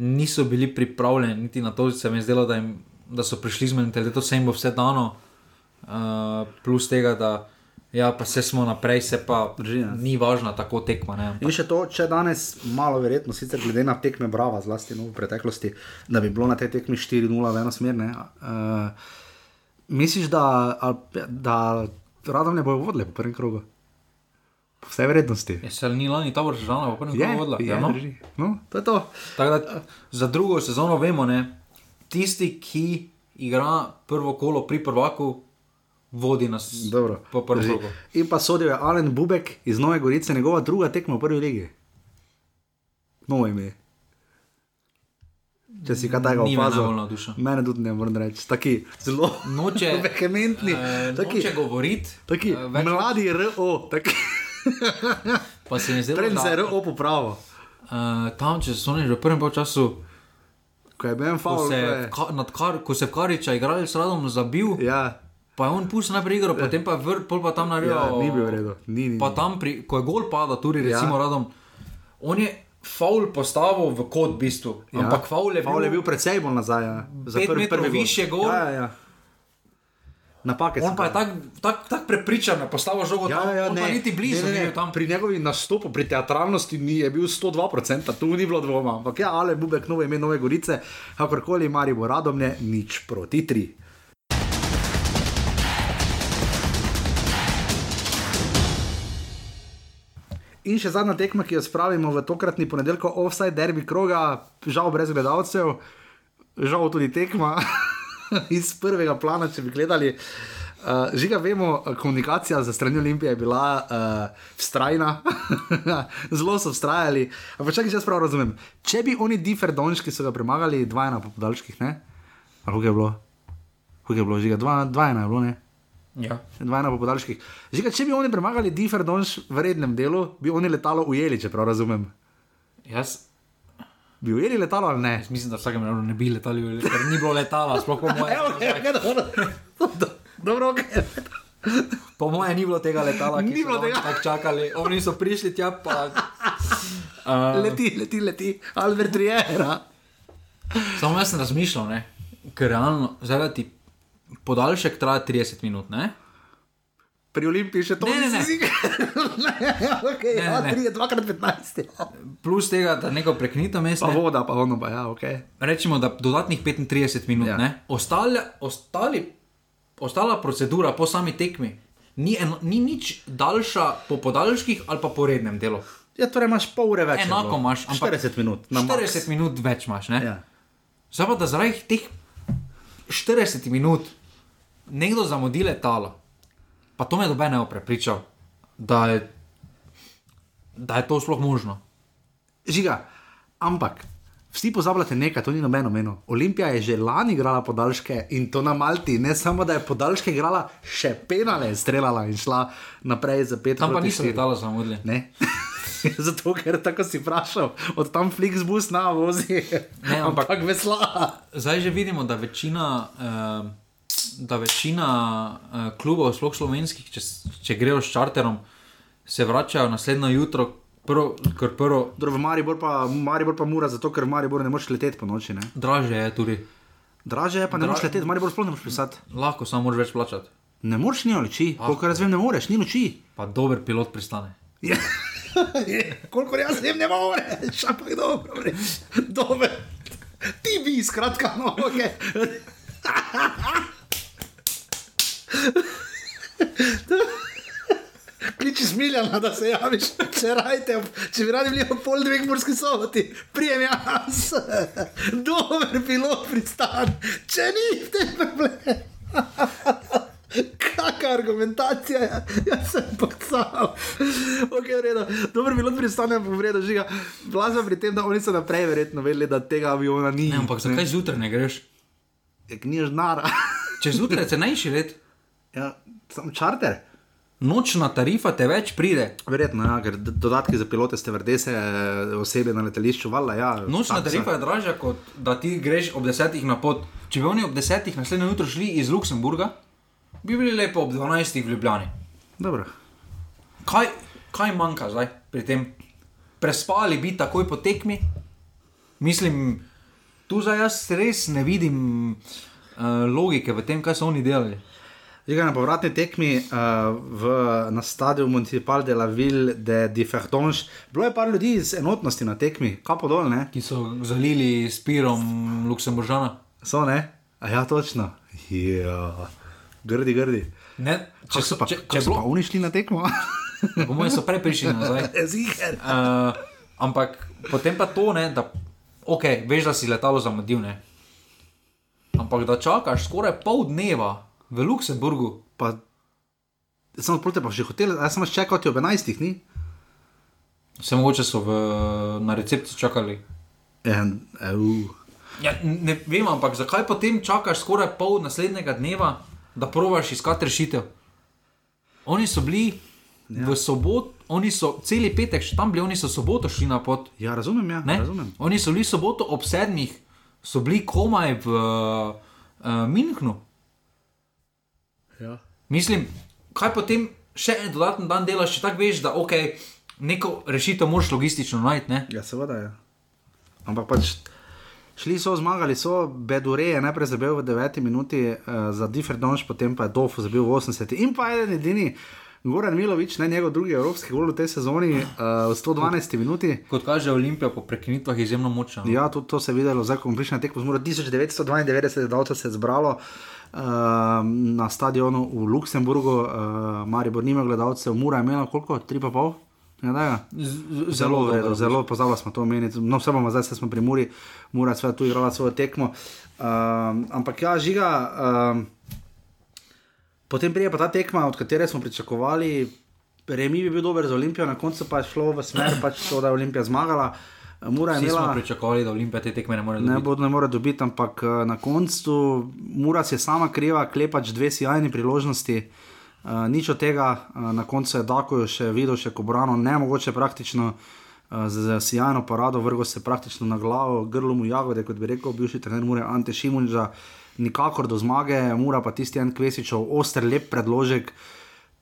niso bili pripravljeni niti na to, se mi je zdelo, da, jim, da so prišli z mentaliteto, vse jim bo vse dano, uh, plus tega, da ja, pa se smo naprej, se pa Drži, ni važna tako tekma. Ne, ampak In še to, če danes, malo verjetno, sicer glede na tekme Brava, zlasti no, v preteklosti, da bi bilo na tej tekmi 4-0 v eno smer. ne, Uh, misliš, da, da radom ne bojo vodili po prvem krogu? Po vsej vrednosti. Je se ni lani ta vršana, pa prvi Je, vodila. je, Ja, no. drži. no, to je to. Tako da za drugo sezono vemo, ne, tisti, ki igra prvo kolo pri prvaku, vodi nas Dobro, po prvem drži. krogu. In pa sodil je Alen Bubek iz Nove Gorice, njegova druga tekma v prvi ligi. Novo ime. Če si kaj takega opazil. Mene tudi ne morem reči. Taki zelo Noče, [LAUGHS] vehementni. eh, taki, noče govoriti, taki več- mladi RO, taki, pa se mi preden se je da RO popravil. uh, tam, če so oni že v prvem času, Ko je bil en ko faul, se, je Ka- Kar, ko se v Kariča igrali s Radom zabil, Ja, pa je on pustil najprej igro, potem pa je vrt, pol pa tam naredil. ja, ni bil v redu. Ni, ni, Pa tam, pri, ko je gol pada, tudi Ja. recimo Radom, on je faul postavil v kot v bistvu. Ja. Ampak faul je bil, Faul je bil precej bolj nazaj. Ja. Za prvi, prvi višje gol. Ja, ja, ja. Napake On pa je tako tak, tak prepričan, da je postavil žogo Ja, tam, ja, ne, pa niti blizu ne, ne, ne. tam. Pri njegovi nastopu, pri teatralnosti ni, je bil 102%, tu ni bilo dvoma. Ampak ja, ale Bubek, nove ime, nove gorice, kakorkoli, Marijo Radomne, nič proti tri. In še zadnja tekma, ki jo spravimo v tokratni ponedeljko, offside derby kroga, žal brez gledalcev, žal tudi tekma [LAUGHS] [LAUGHS] iz prvega plana, če bi gledali. Uh, Žiga, vemo, komunikacija za strani Olimpije je bila uh, vztrajna, [LAUGHS] zelo so vztrajali. Ampak če jaz prav razumem, če bi oni Differ Donš, ki so ga premagali, dva ena po podaljških, ne? Ali kako je bilo? Kako je bilo, žiga, dva, dva ena je bilo, ne? Ja. Dva ena po podaljških. Žiga, če bi oni premagali Differ Donš v rednem delu, bi oni letalo ujeli, če prav razumem. Jaz Bi ujeli letalo ali ne? mislim, da vsakem dnevu ne bi letali, ker ni bilo letala, sploh po [LAUGHS] moje. Evo, evo, dobro, dobro, okay. Po moje ni bilo tega letala, ki Ni bilo tega. tako čakali. Oni so prišli tja, pa. Uh, [LAUGHS] Leti, leti, leti, Albert Riera. samo jaz sem razmišljal, ne? ker realno, zdaj da ti podaljšek traja 30 minut, ne? Pri Olimpiji še to Ne, ne, ne. okay, Ne, ja, ne, ne. 3 je 2x15. Ja. Plus tega, da neko preknito mesto. Pa voda, pa ono, pa ja, ok. Rečemo, da dodatnih 35 minut, Ja. ja. ostale, ostali, ostala procedura po sami tekmi ni, eno, ni nič daljša po podaljških ali pa po rednem delu. Ja, torej imaš pol ure več. Enako bilo. imaš, ampak 40 minut. na max. 40 minut več imaš. Ne? Ja. Zdaj pa da zaradi teh 40 minut nekdo zamudi letalo, pa to me dobe ne bo prepričal, da je, da je to sploh možno. Žiga, ampak. Vsi pozabljate nekaj, to ni nobeno meno. Olimpija je že lani igrala podaljške in to na Malti, ne samo da je podaljške igrala, še penale je streljala in šla naprej za pet Tam pa niso letala zamudili. Ne. [LAUGHS] Zato, ker tako si vprašal, od tam Flixbus na vozi, Ne, [LAUGHS] ampak- ampak vesla. Zdaj že vidimo, da večina, uh, da večina uh, klubov, sploh slovenskih, če, če grejo s čarterom, se vračajo naslednjo jutro, prvo, ker prvo, Dobro, v Maribor pa, Maribor pa mora, zato ker Maribor ne moreš leteti po noči. Ne? draže je tudi. Draže je pa ne Dra- moreš leteti, Maribor sploh ne moreš pisati. Lahko samo moraš več plačati. Ne moreš, ni noči, koliko jaz vem, ne moreš, ni noči. Pa dober pilot pristane. Ja. [LAUGHS] Koliko jaz vem, ne moreš, ampak dobro, res. Dober. Ti bi, skratka, noge. [LAUGHS] [LAUGHS] Kliči smiljala, da se javiš, če rajte, če bi radi bili ob pol dveh morski soboti, prijem jaz, [LAUGHS] dober pilot pristan, če ni te problem. [LAUGHS] Kakšna argumentacija je, jaz sem sam. Okay, v redu. Dobro, bilo pristane, pa v redu, žiga. Blazno pri tem, da oni so naprej verjetno vedeli, da tega aviona ni. Ne, ampak zakaj zjutraj ne greš? Je knjiž nara. Če zjutraj cenejši let, ja, sam čarter. nočna tarifa te več pride. Verjetno, ja, ker dodatki za pilote ste vrdese, osebe na letališču, valjda. Ja, Nočna taksa. tarifa je dražja, kot da ti greš ob desetih na pot. Če bi oni ob desetih naslednjo jutro šli iz Luksemburga, bi bili lepo ob dvanajstih v Ljubljani. Dobro. Kaj, kaj manjka zdaj pri tem? Prespali bi takoj po tekmi? Mislim, tu zdaj jaz res ne vidim uh, logike v tem, kaj so oni delali. Žiga na povratni tekmi uh, v, na stadionu Municipal de la Ville de Differdange. Bilo je par ljudi iz enotnosti na tekmi, kapo dol, ne? Ki so zalili s pirom Luksemburžana. So, ne? A ja, točno. Ja. Grdi, grdi. Ne, Če so pa, če, če so pa bilo, oni šli na tekmo? [LAUGHS] po mojem so prej prišli nazaj. [LAUGHS] Ziger. Uh, ampak potem pa to, ne, da okay, veš, da si letalo zamudil. Ne. Ampak da čakaš skoraj pol dneva v Luksemburgu, Pa, samo proti pa še hotel, jaz sem čakal ti ob 11, ni? se mogoče so v, na recepciji čakali. En, uh. Ja, ne vem, ampak zakaj potem čakaš skoraj pol naslednjega dneva, da provaš iskati rešitev? Oni so bili ja. v soboto, oni so celi petek še tam bili, oni so soboto šli na pot. Ja, razumem, ja, Ne? razumem. Oni so bili soboto ob sedmih, so bili komaj v uh, Minhnu. Ja. Mislim, kaj potem še en dodaten dan delaš, če tako veš, da ok, neko rešitev moraš logistično najti. ne? Ja, seveda je. Ampak pač šli so, zmagali so, Bedure je najprej zabil v 9 minuti, uh, za Differdonš, potem pa je Dofu zabil v 80 in pa eden edini. Goran Milovič, ne njegov drugi evropski gol v tej sezoni, uh, v 112 minuti. Kot kaže Olimpija po prekinitvah izjemno močna. no. Ja, tudi to se je videlo, zdaj ko smo prišli na tekmo, zmora 1992 gledalcev se je zbralo uh, na stadionu v Luksemburgu, uh, Maribor nima gledalcev, Mura je imela koliko, 3,5? Ja, da, ja. Z- Zelo, zelo, dobro. zelo pozabili smo to omeniti. No, vse bomo zdaj, se smo pri Muri, Mura je tu igrala svojo tekmo. Um, ampak ja, žiga, um, potem prije pa ta tekma, od katere smo pričakovali, Remi bi bil dober za Olimpijo, na koncu pa je šlo v smer, pač to, da je Olimpija zmagala. Mura je Vsi smo imela. pričakovali, da Olimpija te tekme ne more Ne, dobiti. bo, ne more dobiti, ampak eh, na koncu mora se sama kriva, klepač dve sjajni priložnosti. Uh, nič od tega, uh, na koncu je Dako še videl, še kobrano, ne mogoče praktično uh, z, sjajno parado, vrgo se praktično na glavo, grlo mu jagode, kot bi rekel bivši trener Mure Ante Šimunža, nikakor do zmage, mora pa tisti en Kvesičov, oster, lep predložek.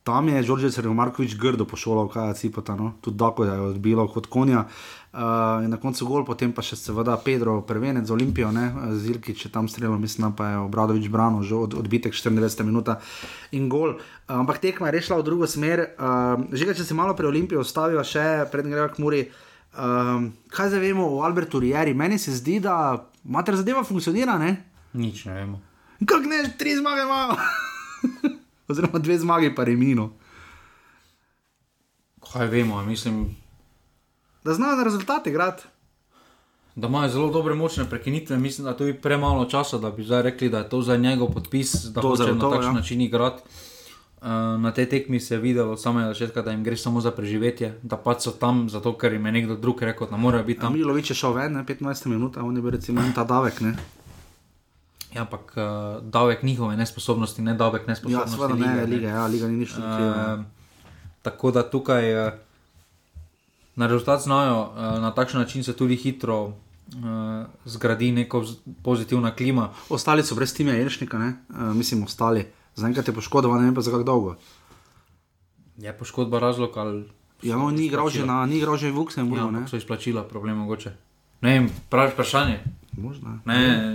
Tam je Đorđe Markovič grdo pošolal, kaj je cipota, no? tudi tako je odbilo kot konja. Uh, in na koncu gol, potem pa še seveda Pedro, prvenec za Olimpijo, ne? Zilki, če tam streljal, mislim, pa je Obradovič branil, že od, odbitek 94 minuta in gol. Uh, ampak tekma je rešila v drugo smer. Uh, že če se malo pri Olimpiji ostavijo, še prednji greva k Muri. Um, kaj zdaj vemo o Albertu Rieri? Meni se zdi, da mater zadeva funkcionira, ne? Nič ne vemo. Kako ne, tri zmage imajo. [LAUGHS] Oziroma dve zmagi, pa remino. Kaj vemo, mislim, Da znajo na rezultate igrati. da imajo zelo dobre močne prekinitve. Mislim, da to je premalo časa, da bi zdaj rekli, da je to za njegov podpis, da To hoče na zagotovo, takšen ja. način igrati. Uh, na tej tekmi se je videlo od samega začetka, da jim gre samo za preživetje, da pač so tam, zato ker jim je nekdo drug rekel, da morajo biti tam. Milovič je šel ven, ne, 15 minut, a on je bil recimo ta davek. Ne? Ja, ampak uh, davek njihove nesposobnosti, ne davek Ja, nesposobnosti. seveda ne, lige, liga, ja, liga ni nič uh, Uh, tako da tukaj uh, na rezultat znajo, uh, na takšen način se tudi hitro uh, zgradi neka pozitivna klima. Ostali so brez timja Jelšnika, uh, mislim, ostali. Zaenkrat je poškodovan, ne vem pa za kako dolgo. Je poškodba razlog ali. Ja, no, ni igral že na, ni igral že v Luksemburgu. Ja, ne? so izplačila, problem mogoče. Ne vem, pravi vprašanje. Možno. Ne,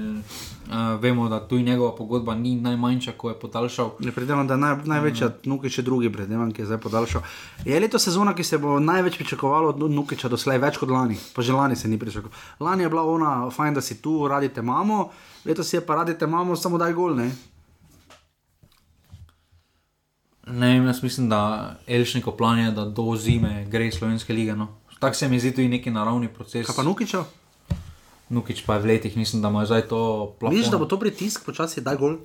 uh, vemo, da tu njegova pogodba ni najmanjša, ko je podaljšal. Ne predvidevam, da naj, največja mm. Nukič je drugi, predvidevam, ki je zdaj podaljšal. Je leto sezona, ki se bo največ pričakovalo od Nukiča doslej, več kot lani. Pa že lani se ni pričakovalo. Lani je bila ona, fajn, da si tu, radite mamo, letos je pa radite mamo, samo daj gol, ne? Ne jaz mislim, da Elšniko plan je, da do zime gre iz slovenske lige. No. Tako se mi zdi tudi neki naravni proces. Kaj pa Nukiča? Nukič pa je v letih, mislim, da ima zdaj to plano. Misliš, da bo to pritisk, počasi daj gol?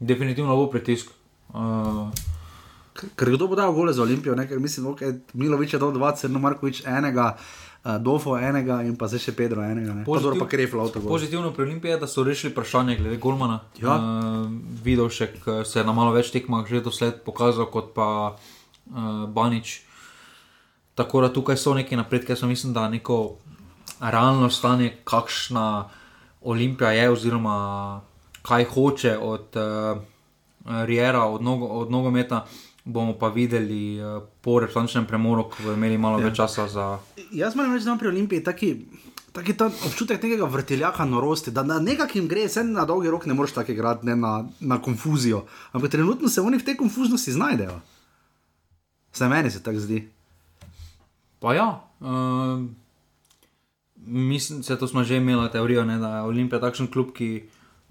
Definitivno bo pritisk. Uh, Ker kdo bo dal gole za Olimpijo, ne? ker mislim, da okay, Milovič je dal 20, no Markovič enega. Uh, Dofo enega in pa zdaj še Pedro enega. Pozitiv, pa Kreflo avto. Pozitivno pri Olimpiji je, da so rešili vprašanje glede Golmana. Ja. Uh, Vidovšek se je na malo več tekmah že dosled pokazal kot pa uh, Banič. Tako da tukaj so neki napredki, jaz mislim, da neko realno stanje, kakšna Olimpija je, oziroma kaj hoče od uh, Riera, od, nogo, od nogometa, bomo pa videli uh, po referenčnem premoru, ko bomo imeli malo ja. več časa za. Jaz moram reči, da imam pri Olimpiji taki. Taki ta občutek nekega vrteljaka norosti, da na nekakim gre, se na dolgi rok ne moreš tako igrati, ne na, na konfuzijo. Ampak trenutno se oni v tej konfuznosti znajdejo. Za meni se tako zdi. Pa ja, uh, mislim, da smo že imeli teorijo, ne, da je Olimpija takšen klub, ki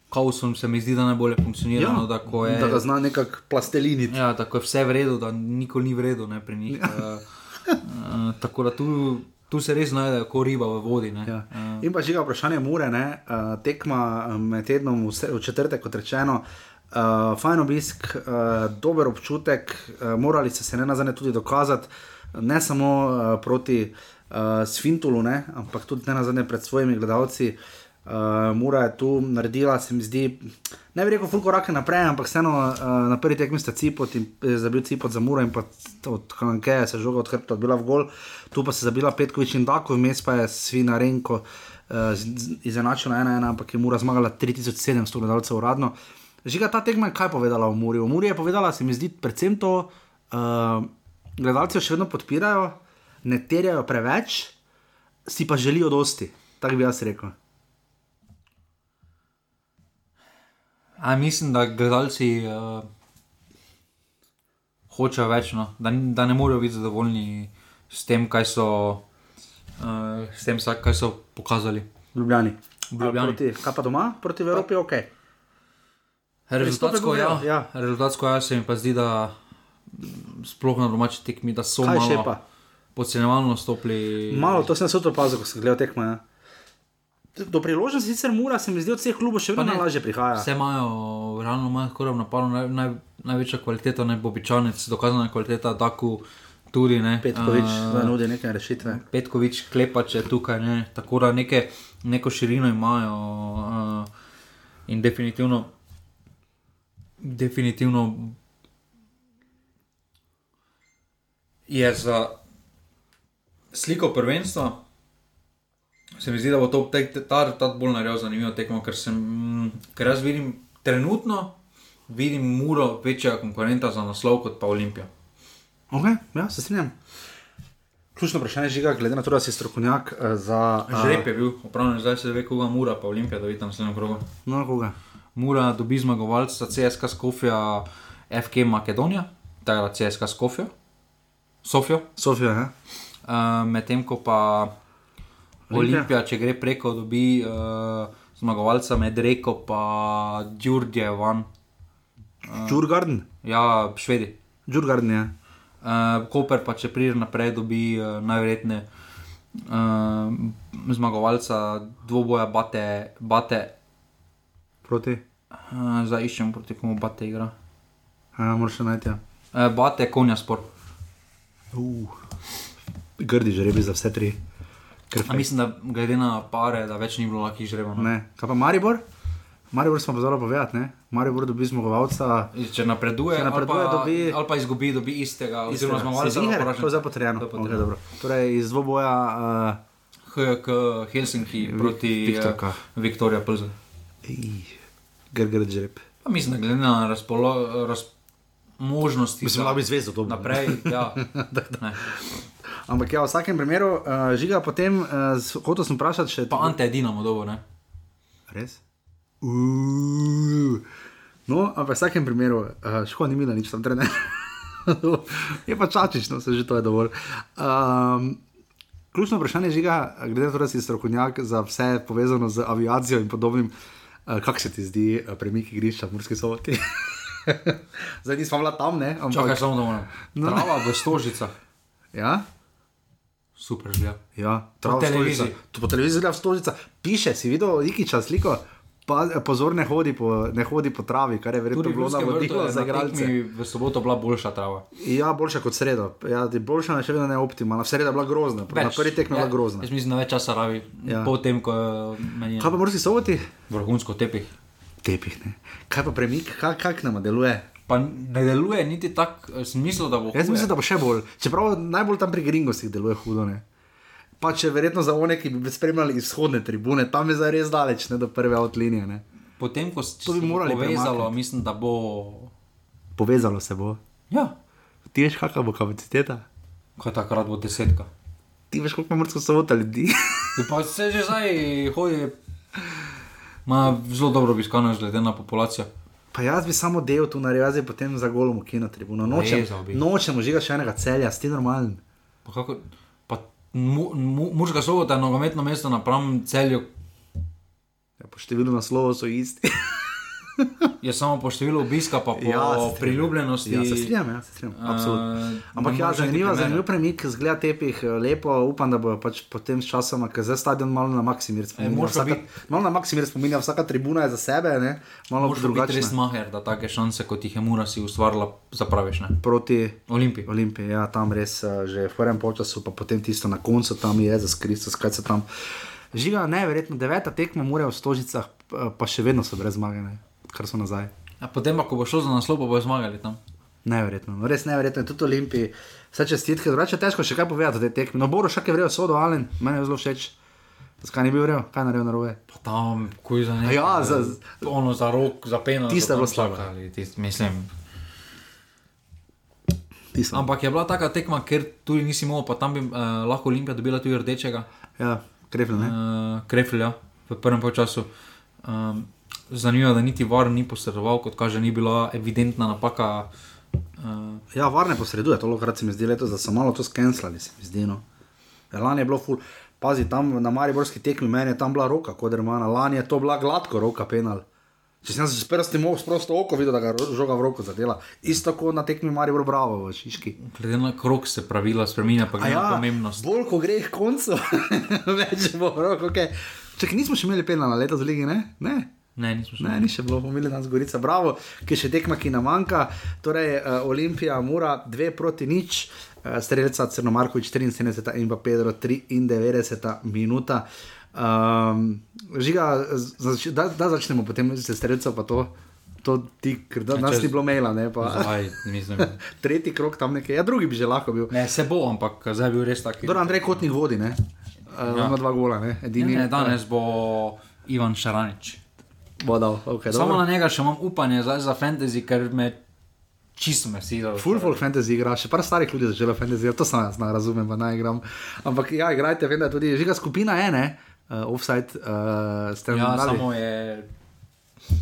kaosom se mi zdi, da najbolje funkcionira. Ja, no, da, je, da ga zna nekako plasteliniti. ja, tako je vse v redu, da nikoli ni v redu ne, pri njih. Uh, uh, tako da tu, tu se res znajde, kot riba v vodi. ne. Ja. Uh, In pa že vprašanje mure, ne? uh, tekma med tednom v, se- v četrtek, kot rečeno. Uh, fajn obisk, uh, dober občutek, uh, morali ste se ne nazadnje tudi dokazati, ne samo uh, proti uh, Svintulu, ne, ampak tudi ne nazadnje pred svojimi gledalci. Uh, Mura je tu naredila, se mi zdi, ne bi rekel, fulko korake naprej, ampak vseeno uh, na prvi tekmi sta cipot in je zabil cipot za Muro in pa od se je žoga od hrbta odbila v gol, tu pa se je zabila Petkovič in Dako, vmes pa je Svina Renko uh, izenačila 1-1, ampak je Mura zmagala 3700 gledalcev uradno. Žiga ta tekma je kaj povedala o Muri? O Muri je povedala, se mi zdi, predvsem to, uh, gledalci jo še vedno podpirajo, ne terjajo preveč, si pa želijo dosti. Tako bi jaz rekel. a mislim, da gledalci uh, hočejo več, no? da, da ne morejo biti zadovoljni s tem, kaj so, uh, s tem, kaj so pokazali. Ljubljani. Ljubljani. Proti, kaj pa doma, proti Evropi, ok. Rezultatsko, ja, ja. Rezultatsko ja, se mi pa zdi, da sploh na domači tekmi, da so Kaj malo? Podcenjevalno stopili. Malo, to sem se tudi opazil, ko sem gledal tekmo. Ja. Do priložnosti sicer mura, se mi zdi, od vseh klubov še vedno ne. najlažje prihaja. Vse imajo, realno imajo skoraj v napadu naj, naj, največja kvaliteta, ne bobičanec, dokazana kvaliteta, tako tudi ne. Petkovič Eh, uh, nudi neke rešitve. Petkovič, klepač je tukaj, ne, tako da neke, neko širino imajo uh, in definitivno, definitivno je za sliko prvenstva. Se mi zdi, da bo to tek, ta, ta bolj naredil zanimivo tekmo, ker, sem, mm, ker jaz vidim trenutno, vidim muro večjega konkurenta za naslov kot pa Olimpija. Okay, ja, se strinjam. Ključno vprašanje je, žiga, glede na to, da si strokovnjak uh, za. Uh, Žreb je bil, opravljen, zdaj se ve, koga mura, pa Olimpija, da vidim naslednjo krogo. No, koga? Mura dobi zmagovalca CSK Skofja, FK Makedonija, tega CSK Skofja, Sofijo. Sofija, ja. Uh, Medtem ko pa Olimpija. Če gre preko, dobi uh, zmagovalca med reko pa Djurdje van, Uh. Džurgarden. ja, Švedi. Džurgarden je. Uh, Koper pa če pride naprej, dobi uh, najverjetneje uh, zmagovalca dvoboja Bate, bate Proti. uh, zdaj iščem proti komu Bate igra. Ja, moraš še najti. Ja. Uh, bate konja spor. Uh. Grdi žrebi za vse tri. Mislim, da glede na pare, da več ni bilo lakih žrebov. No? Ne. Kaj pa Maribor? Maribor smo zelo povedati, ne? Maribor dobi zmagovalca. Če napreduje, Če napreduje, ali, pa, dobi- ali pa izgubi, dobi istega. Oziroma, zmagovalca ziher? ali To je zdaj potrjeno. Je Okay, dobro. torej iz dvoboja. Uh, HK Helsinki proti Viktorka. uh, Viktorija Plzen. Grgr žreb. Pa mislim, da glede na razpolo, raz, možnosti Mislim, da bi zvezdo to naprej. Ja. [LAUGHS] Ne. Ampak ja, v vsakem primeru, uh, žiga potem, uh, hotel sem vprašati, če Pa Ante je Dinamo dobo, ne? Res? Uuu. No, ampak v vsakem primeru, uh, škoda ni bilo nič tam trener. [LAUGHS] je pa čačič, no se že to je dovolj. Um, ključno vprašanje je žiga, glede na to, da si strokovnjak za vse povezano z aviacijo in podobnim, uh, kako se ti zdi uh, premik igrišča v Murski soboti? [LAUGHS] Zdaj nismo bila tam, ne? Ampak, Čakaj, samo da moram. No. Trava v stožicah. Ja? Super žlja. Ja, Po trava v televiziji. Stožica. To po televiziji gleda v stolica. Piše, si videl Ikiča sliko, pa, pozor, ne hodi, po, ne hodi po travi, kar je verjetno Tudi bilo navodilo za igralce. V soboto bila boljša trava. Ja, boljša kot sredo. Ja, boljša, a še vedno ne optimalna. Sreda je bila grozna, na prvi tekmi je bila grozna. Jaz mislim, da več časa rabi. Ja. Ja. Potem, ko meni je Kaj pa morsi soboti? vrhunsko tepih. Tepih, ne. Kaj pa premik, kak, kak nam deluje? Pa ne deluje niti tako, sem mislil, da bo. Jaz huje. mislim, da bo še bolj. Čeprav najbolj tam pri Gringosih deluje hudo. Ne? Pa če verjetno za one, ki bi spremljali izhodne tribune, tam je zdaj res daleč, ne do prve outlinije. Ne? Potem, ko To bi se morali povezalo, premakniti. mislim, da bo. Povezalo se bo. Ja, Ti veš, kakšna bo kapaciteta? ko takrat bo desetka. Ti veš, koliko ima morsko sobota ljudi. [LAUGHS] Ja, Pa se že zdaj hodi, ima zelo dobro obiskano, glede na populacijo. Pa jaz bi samo del tu naredil, jaz bi potem za golom v kino tribuno. Nočem, Rezal bi. nočem užigati še enega celja, sti normalen. Pa kako, pa mu, mu, Murska sobota je nogometno mesto napram celju, Ja, po številu naslovov so isti. [LAUGHS] je samo po številu obiska, pa po Ja, strinjam. priljubljenosti. Ja, se strinjam, ja, se strinjam. Absolutno. Uh, Ampak ja, zanimivo, zanimiv premik, zgleda tepih, eh, lepo, upam, da bo pač potem s časom, ker zdaj stadion malo na Maksimir spominja. moraš pa Vsaka, malo na Maksimir spominja, vsaka tribuna je za sebe, ne? malo biti res drugače. maher, da take šanse, kot jih je Mura si ustvarila, zapraviš. Ne? Proti Olimpiji. Olimpiji, ja, tam res že v prvem času, pa potem tisto na koncu, tam je za Kristus, kaj se tam. Žiga, ne, verjetno deveta tekma mora v Stožicah, pa- še vedno so brez zmage, ne? Kar so nazaj. A potem, ko bo šlo za naslov, pa bojo zmagali tam. Neverjetno, no, res neverjetno, tudi Olimpiji, vse čestitke, drugače je težko še kaj povedati o tej tekmi. No, Boro še je vrel sodo, Alen, meni je zelo všeč. Zakaj ni bil vrel, kaj naredil na robe? Pa tam, kuj za nekaj. Ja, za- ono za rok, za penal. Tista so je tam bila slaba. čakali, Tist, mislim. Tisto. Ampak je bila taka tekma, ker tudi nisi mogel, pa tam bi uh, lahko Olimpija dobila tudi rdečega. Ja, krepil, ne? uh, Kreflja v prvem času. Um, zanimivo, da niti var ni posredoval, kot kaže, ni bila evidentna napaka. Uh, Ja, varne posreduje, to lokrat se mi zdi letos, da so malo to skenslali, se mi zdi. No. Lani je bilo ful, pazi, tam na Mariborski tekmi meni je tam bila roka, kot Remana, lani je to bila gladko roka penal. Če sem se s prstom mogel sprosto oko videti, da ga žoga v roko zadela. Isto kot na tekmi Maribor Bravo v Šiški. glede na krok se pravila spremenja, pa glede na ja, pomembnost. bolj ko gre k koncu, [LAUGHS] več bo roko. Okay. Če nismo še imeli penala leta z lige, ne? ne? Ne, nismo šli. Ne, ni še bilo, pomili nas Gorica, bravo, ki še tekma, ki nam manjka. Torej, uh, Olimpija, Mura, dve proti nič, uh, strelca Crnomarkovič 74 in pa Pedro 93 minuta. Um, žiga, zač, da, da začnemo potem z strelcem, pa to, to ti, ker da, nas ni bilo maila, ne pa. Zdaj, mislim. [LAUGHS] Tretji krok tam nekaj, ja, drugi bi že lahko bil. Ne, se bo, ampak zdaj je bil res taki. Torej, Andrej Kotnik vodi, ne? Uh, ja. Ima dva gola, ne? Edini. Ne, ne, danes bo Ivan Šaranič. Bo dal, okay, Samo dobro. na njega še imam upanje zdaj za fantasy, ker me čisto me si da. Full folk fantasy igra, še par starih ljudi začela fantasy, to sem jaz, ne razumem, pa naj igram. Ampak ja, igrajte, vem, da je tudi žiga skupina je, ne? Uh, offside, uh, ste Ja, dali? samo je.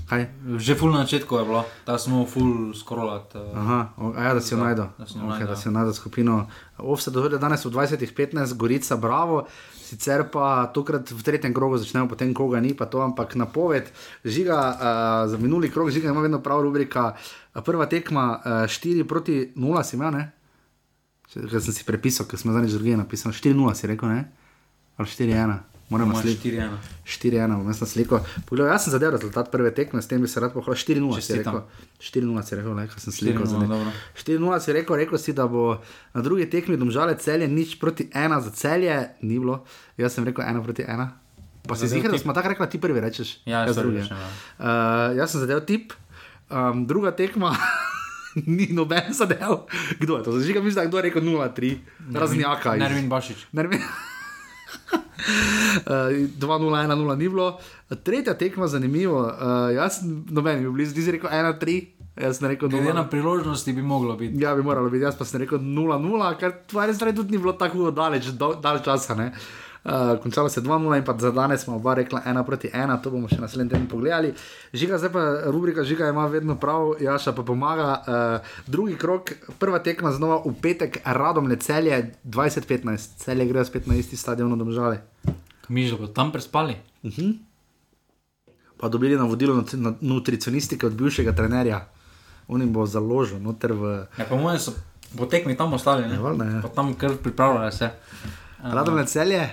Kaj? Že full na začetku je bilo, da smo full skrolat. Uh, Aha, o, a ja, da si jo najdel. da si jo Okay, najdel, ja. skupino. Offset dohodje danes v 20.15, Gorica, bravo. Sicer pa tokrat v tretjem krogu začnemo, potem koga ni, pa to, ampak napoved. Žiga, uh, za minuli krog, žiga ima vedno prav rubrika. Uh, prva tekma 4 uh, proti 0, si imel, ne? Če- Ker sem si prepisal, ker smo zadnjič drugi napisali. 4-0 si rekel, ne? Ali 4-1. Moramo slediti. 4-1. 4-1, bom jaz na sliko. Pogledal, jaz sem zadeval rezultat prve tekme, s tem bi se rad pohvalil. 4-0 si Čestitam. rekel. 4-0 si rekel, ker sem 4:0, zadeval. dobro. 4-0 si rekel, rekel si, da bo na drugi tekmi domžale celje nič proti 1 za celje, ni bilo. Jaz sem rekel 1 proti 1. Pa si ziger, da smo tako rekli, ti prvi rečeš. Ja, jaz drugi. rečem, ja. Uh, jaz sem zadev tip, um, druga tekma. [LAUGHS] Ni noben zadev. Kdo je to? Zažiga, mislim, da je kdo rekel 0-3, razni Aka. iz- Nervin Bašič. Nervi. [LAUGHS] Uh, 2-0-1-0 ni bilo. Tretja tekma, zanimivo. Uh, jaz, sem- noben je bil blizu, ti si rekel 1-3, jaz sem rekel Glede 0. na priložnosti bi moglo biti. Ja, bi moralo biti, jaz pa sem rekel 0-0, kar tvoje stvari tudi ni bilo tako daleč, do, dalj časa. Ne? Uh, končalo se je 2-0 in pa za danes smo oba rekla 1 proti 1, to bomo še naslednji teden pogledali. Žiga, zdaj pa rubrika Žiga ima vedno prav, Jaša pa pomaga. Uh, drugi krok, prva tekma znova v petek, radom le celje 2015, celje gre spet na isti stadion, domžale. Mi že bodo tam prespali. Pa dobili navodilo na nutricionistike od bivšega trenerja. On jim bo založil noter v. Ja, po mojem so po tekmi tam ostali. Ne? Ja, valjda, ja. Pa tam kar pripravljajo se. Radom le celje,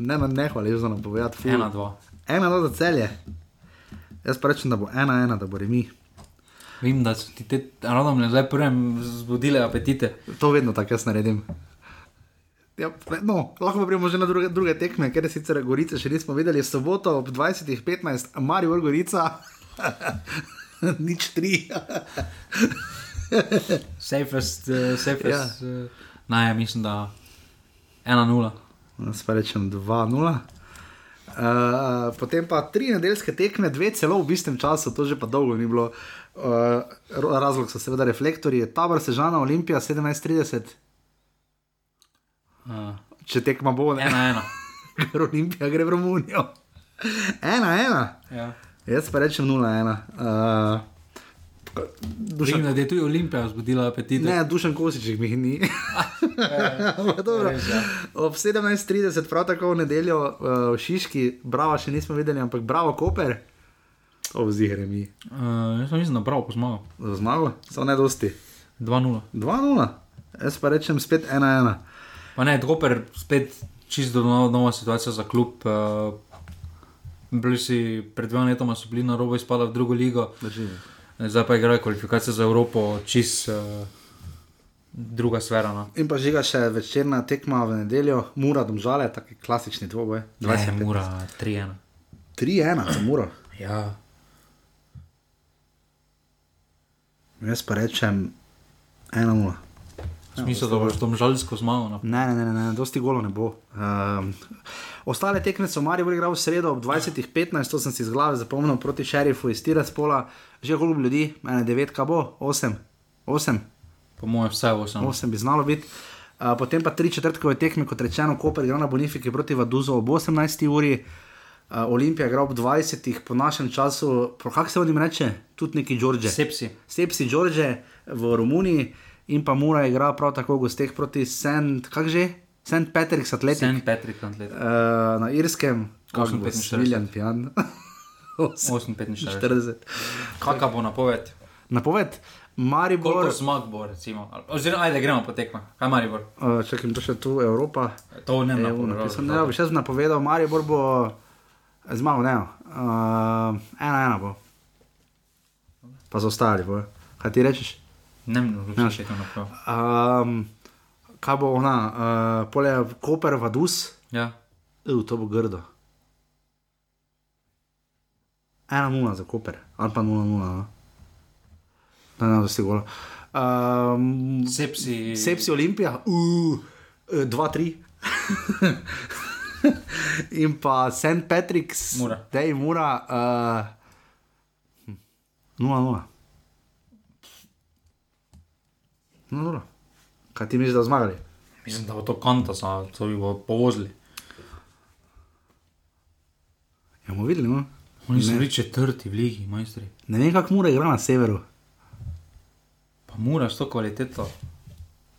ne na nehvaležno nam povedati. ful. Ena, dva. Ena do za celje. Jaz pa rečem, da bo ena, ena, da bo remi. Vem, da so ti te radom zdaj prvem zbudile apetite. To vedno tako jaz naredim. Ja, no, lahko pa gremo že na druge, druge tekme, ker je sicer Gorice še nismo videli. Soboto ob 20.15, Marijo Gorica, [LAUGHS] nič tri. Safest, uh, safest. Ja. Ja. Uh, Naj, mislim, da 1-0. Jaz pa rečem 2-0. Uh, potem pa tri nedeljske tekme, dve celo v istem času, to že pa dolgo ni bilo. Uh, razlog so seveda reflektorji, tabor Sežana Olimpija 17:30, Uh, če tekma bo, ne, 1-1. [LAUGHS] ker Olimpija gre v Romunijo. Ena, ena. Ja. Jaz pa rečem 0-1. Uh, Vem, da je tudi Olimpija zbudila apetite. Ne, dušen kosič jih ni. [LAUGHS] [LAUGHS] Dobro. Ja. Ob 17:30, prav tako v nedeljo uh, v Šiški, bravo, še nismo videli, ampak bravo, Koper. O, vzihre mi. Uh, jaz mislim, da prav po zmago. Za zmago, samo ne dosti. 2-0. 2-0, jaz pa rečem spet 1-1. Pa ne, Doper spet čisto nova, nova situacija za klub. Uh, bili si pred dvema letoma, so bili na robu izpada v drugo ligo, zdaj pa igrajo kvalifikacije za Evropo, čist uh, druga sfera. No. In pa žiga še večerna tekma v nedeljo, Mura, domžale, taki klasični dvoboj. 20 mura, 3-1. 3-1 za Muro. Ja. Jaz pa rečem 1-0. Smisel, da boš tam žalsko zmagal. No. Ne, ne, ne, ne, dosti golo ne bo. Um, ostale tekme so Marijo igral v sredo ob 20.15, to sem si z glave zapomnil proti šerifu iz Tiraspola. Že koliko ljudi, ene devet, kaj bo, osem, osem, Po mojem, vse 8. osem bi znalo biti. Uh, potem pa tri četrtkove tekme, kot rečeno, Koper igra na Bonifiki proti Vaduzu ob 18. uri. Uh, Olimpija igra ob 20. po našem času, kako se jim reče, tudi neki Đorđe. Sepsi. Sepsi Đorđe v Romuniji in pa Mura igra prav tako v gosteh proti St. kak že? St. Patrick's Athletic. St. Patrick, Antlet. Uh, na Irskem, kako bo 8:45. Smiljan pijan. 8-45. 40. Kakšna bo napoved? Napoved, Maribor, Koliko zmag bo, recimo? Oziroma, ajde, gremo po tekmah. Kaj Maribor? uh, čakaj, to še tu Evropa. To ne EU, napisal, ne, bi še jaz napovedal, Maribor bo zmagal, ne, uh, ena, ena bo. Pa zaostali bo. Kaj ti rečeš? Ne, ne, ne, še to naprav. Um, kaj bo ona, uh, polje Koper, Vadus, Ja. uh, to bo grdo. 1-0 za Koper, ali pa 0-0. No. Ne, ne, dosti golo. Um, Sepsi. Sepsi Olimpija, uh, 2-3. [LAUGHS] In pa St. Patrick's, Mura. Dej Mura, uh, 0-0. 0-0. Kaj ti misliš, da zmagali? Mislim, da bo to kanta, to bi bo povozili. Ja, bomo videli, no? Oni so bili četrti v ligi, majstri. Ne vem, kako mora igra na severu. Pa mora s to kvaliteto.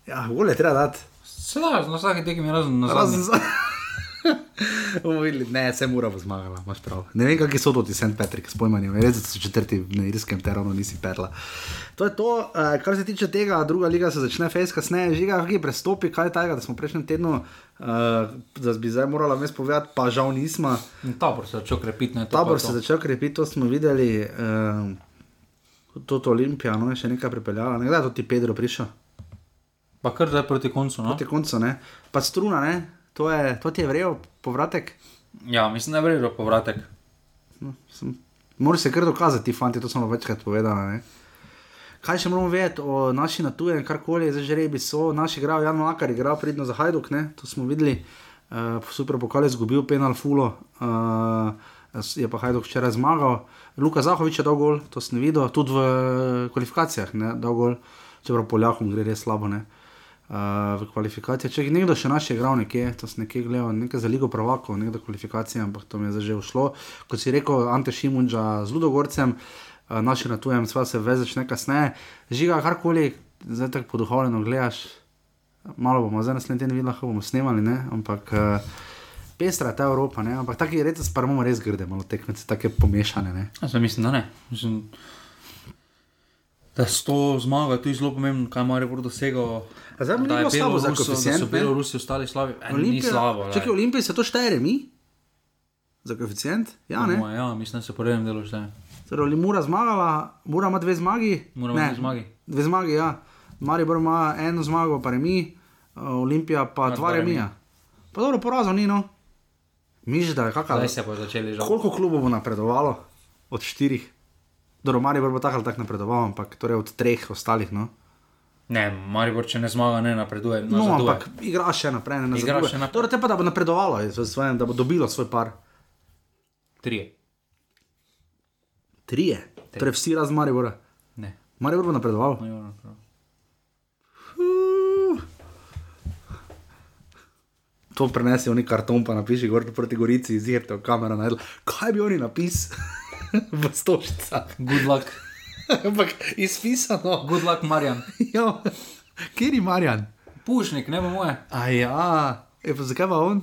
Ja, vole treba dati. Sedaj, na vsaki tekmi razen na zadnji. [LAUGHS] [LAUGHS] videli, ne, se mora bo zmagala, imaš prav. Ne vem, kakšni so to ti St. Patrick s pojmanjem, res da so četrti na irskem terenu, nisi perla. To je to, uh, kar se tiče tega, druga liga se začne fejs kasneje, žiga, kakšni prestopi, kaj je tega, da smo prejšnjem tednu, uh, da bi zdaj morala mes povedati, pa žal nismo. Tabor se je začel krepiti. ne, Tabor se je začel krepiti, to smo videli, uh, to Olimpija, no je še nekaj pripeljala, nekdaj je to ti Pedro prišel. Pa kar zdaj proti koncu. No? Proti koncu, ne. Pa struna, ne. To, je, to ti je vrel, povratek. Ja, mislim, da je vrzel povratek. No, sem- Moraš se kar dokazati, fanti, to smo večkrat povedali. Ne? Kaj še moramo vedeti o naši natuji, karkoli, zdaj že rebi so, naši igrajo, Jan Makar igra pridno za Hajduk, ne? to smo videli, uh, super pokal je izgubil penal fulo, uh, je pa Hajduk včeraj zmagal, Luka Zahovič je dal gol, to sem videl, tudi v eh, kvalifikacijah, ne, dal gol, čeprav Poljakom gre res slabo, ne. Uh, v kvalifikacijah, če je nekdo še naš igral nekje, to sem nekje gledal, nekaj za ligo prvakov, nekdo kvalifikacije, ampak to mi je zdaj že ušlo. Kot si rekel, Ante Šimunča z Ludogorcem, uh, naši na tujem, sva se vezač ne kasneje, žiga karkoli, zdaj tako poduhovljeno gledaš, malo bomo zdaj naslednji teden videli, lahko bomo snemali, ne? ampak uh, pestra je ta Evropa, ne? ampak taki res pa imamo res grde, malo tekmece, take pomešane. Ne? Jaz mislim, da ne. Mislim, da s to zmago je tudi zelo pomembno, kaj ima Rebor dosegel. A zdaj ni je bilo slabo za koeficient, so ne? Belorusi ostali slabi. E, ni slabo. Čakaj, Olimpija se to šteje, mi? Za koeficient? Ja, ne. Ja, ja, mislim, da se prvem delu šteje. Torej, ali Mura zmagala, Mura ima dve zmagi? Mura ima dve zmagi. Dve zmagi, ja. Maribor ima eno zmago, pa remi, uh, Olimpija pa Ima dva remija. Pa dobro, porazov ni no. Miš, da je kakšna. Zdaj se bo začeli žal. Koliko klubov bo napredovalo? Od štirih. Dobro, Maribor bo tako ali tako napredoval, ampak torej od treh ostalih. No, Ne, Maribor, če ne zmaga, ne napreduje. no nazaduje. ampak igra še naprej, ne Igra nazaduje. še naprej. Torej, te pa da bo napredovalo, v svojem, da bo dobilo svoj par. Trije. Trije. Torej, vsi razen Maribora. Ne. Maribor bo napredoval. Maribor napredoval. To prenesi v neki karton, pa napiši gor proti Gorici, izjete v kamero. Najdel. Kaj bi oni napisali [LAUGHS] v stožicah? Good luck. Ampak izpisano. Good luck, Marjan. Ja, kjer je Marjan? Pušnik, ne bo moje. A ja, e, pa zakaj pa on?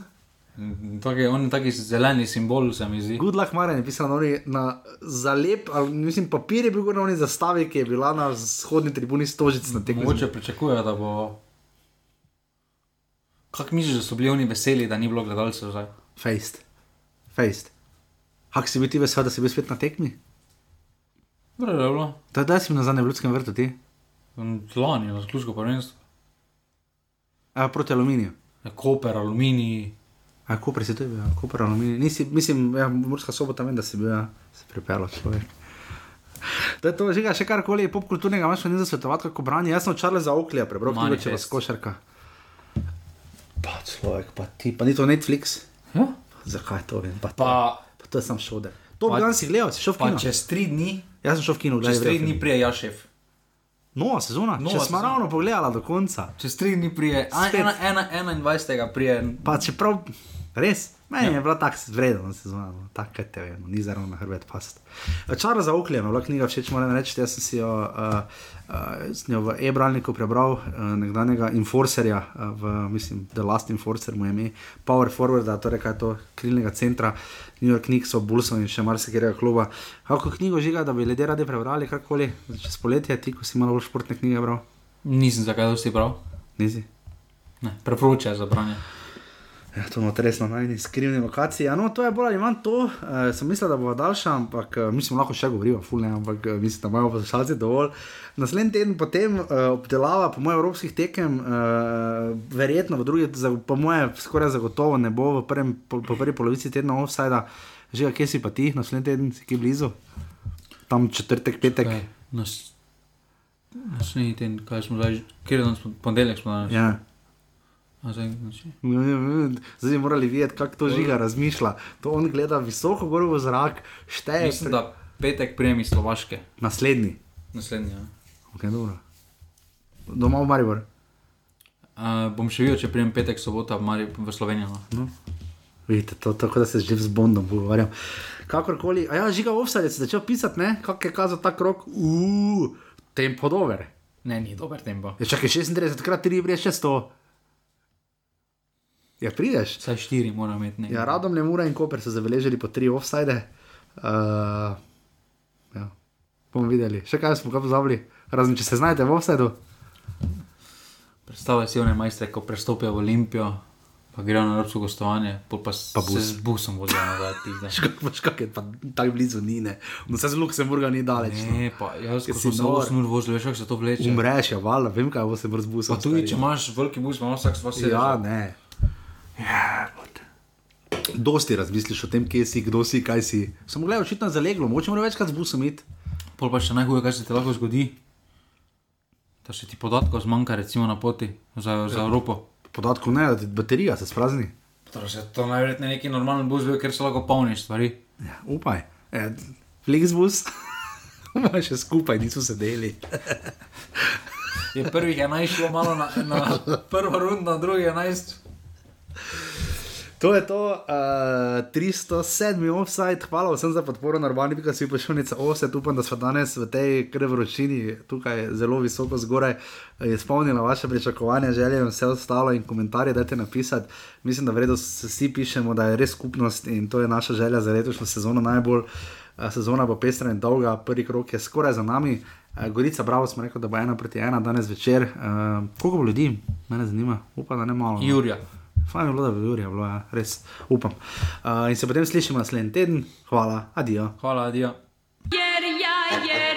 Taki, on taki zeleni simbol, se mi zdi. Good luck Marjan je pisal na, zalep, ali mislim, papir je bil na oni zastavi, ki je bila na vzhodni tribuni stožic na tekmi. Mogoče pričakujejo, da bo. Kako misliš, da so bili oni veseli, da ni bilo gledalcev zdaj? Fejst. Fejst. Hak si bil ti vesel, da si bil spet na tekmi? Dobro je bilo. Da, si bil na zadnjem ljudskem vrtu ti? Lani, na zaključku prvenstva. A, proti aluminiju. Ja, Koper, aluminij. A, Koper si to je bil, ja, Koper aluminij. Nisi, mislim, ja, Murska sobota vem, da si bil, ja, se pripeljal človek. Da je to že še karkoli popkulturnega, imaš pa ni za svetovati, kako brani. Jaz sem čarle za oklija, prebral knjigo, če vas Manifest. košarka. Pa človek, pa ti, pa ni to Netflix. Ja. Zakaj to vem? Pa, pa to je sam šode. To Pa- bi danes gledal, si šel v pa kino. čez tri dni, Jaz sem šel v kino, čez gledaj. tri dni prije Jašev. Nova sezona, Nova če smo ravno pogledala do konca. Čez tri dni prije, a, Spet. ena, ena, 21. prije. Pa čeprav, res, meni je bila tako vredna sezona, no, tako kaj te vem, ni zaradi na hrbet past. Čara za oklje, mi je bila knjiga všeč, moram reči, jaz sem si jo uh, uh, z njo v e-bralniku prebral, uh, nekdanjega Enforcerja, uh, v, mislim, The Last Enforcer mu je ime, Power Forwarda, torej kaj je to, krilnega centra, New York Knicks, Bullsov in še marsikega kluba. Kako knjigo žiga, da bi ljudje radi prebrali, karkoli, čez poletje, ti, ko si malo bolj športne knjige bral, Nisem zakaj dosti prav. nisi. Ne, preporočaj za branje. Ja, to imamo res na najni skrivni lokaciji. Ja, no, to je bolj ali manj to. Uh, sem mislil, da bo daljša, ampak uh, mislim, lahko še govorimo, fulne, ampak uh, mislim, da imamo poslušalci dovolj. Naslednji teden potem uh, obdelava, po mojem, evropskih tekem, uh, verjetno v drugi, za, po mojem, skoraj zagotovo ne bo v prvem, po, po prvi polovici tedna offsajda. Že, kje si pa ti, naslednji teden si ki blizu? Tam četrtek, petek. Kaj, nas, naslednji teden, kaj smo zdaj, kjer smo, ponedeljek smo danes. Ja. A zdaj. Zdaj bi morali videti, kako to žiga razmišlja. To on gleda visoko gor v zrak, šteje. Mislim, da petek prijem iz Slovaške. Naslednji. Naslednji, ja. Okay, dobro. Doma v Maribor. Uh, bom še videl, če prijem petek, sobota v, Mari, v Slovenijo. No. Vidite, to je tako, da se že z Bondom pogovarjam. Kakorkoli, a ja, žiga offside, si začel pisati, ne? Kak je kazal ta krok? Uuu, tempo dober. Ne, ni dober tempo. Ja, čakaj, 36 krat 3 brez 600. Ja, prideš. Vsaj štiri mora imeti. Ne. Ja, radom le mura in koper so zabeležili po 3 offside. Uh, ja, bomo videli. Še kaj smo pozabili? Razen če se znajdete v offsideu. Predstavljaj si one majstre, ko prestopijo v Olimpijo, pa grejo na evropsko gostovanje, pa, Pa se z busom vozijo nazaj. [LAUGHS] Veš, kak je pa tako blizu ni, ne. No, se z Luksemburga ni daleč. no. Ne, pa jaz, ko sem se nor. 8 ur vozil, veš, kako se to vleče. Umreš, ja, valjda, vem, kaj bo se brz busom. Pa tudi, če imaš veliki bus, imaš vsak svoj sedež. Ja, ne. Ja, dosti razmisliš o tem, kje si, kdo si, kaj si. Samo gledaj, očitno je zaleglo, moče mora večkrat z busom iti. Pol pa še najhuje, kaj se ti lahko zgodi. Da se ti podatkov zmanjka, recimo na poti za, za Evropo. Podatkov ne, da ti baterija se sprazni. Torej, se to najverjetneje neki normalen bus, bil, ker se lahko polniš stvari. Ja, upaj, e, Flixbus, [LAUGHS] še skupaj, niso sedeli. Je prvih 11 šlo malo na, na [LAUGHS] prvo rundo, na drugi 11. To je to, uh, 307 offside, hvala vsem za podporo, normalni bi si pošiljnica offset, upam, da smo danes v tej krvročini tukaj zelo visoko zgoraj izpolnila vaše pričakovanja, želje in vse ostalo in komentarje dajte napisati. Mislim, da vredno vsi pišemo, da je res skupnost in to je naša želja za letošnjo sezono najbolj. Uh, sezona bo pestra in dolga, prvi krok je skoraj za nami. Gorica, bravo, smo rekli, da bo ena proti ena danes večer. Uh, koliko bo ljudi, mene zanima, upam, da ne malo. No. Fajn je bilo, da bi bil ura, bilo je, ja, res upam. Uh, in se potem slišimo naslednji teden. Hvala, adijo. Hvala, adijo. Yeah, yeah, yeah.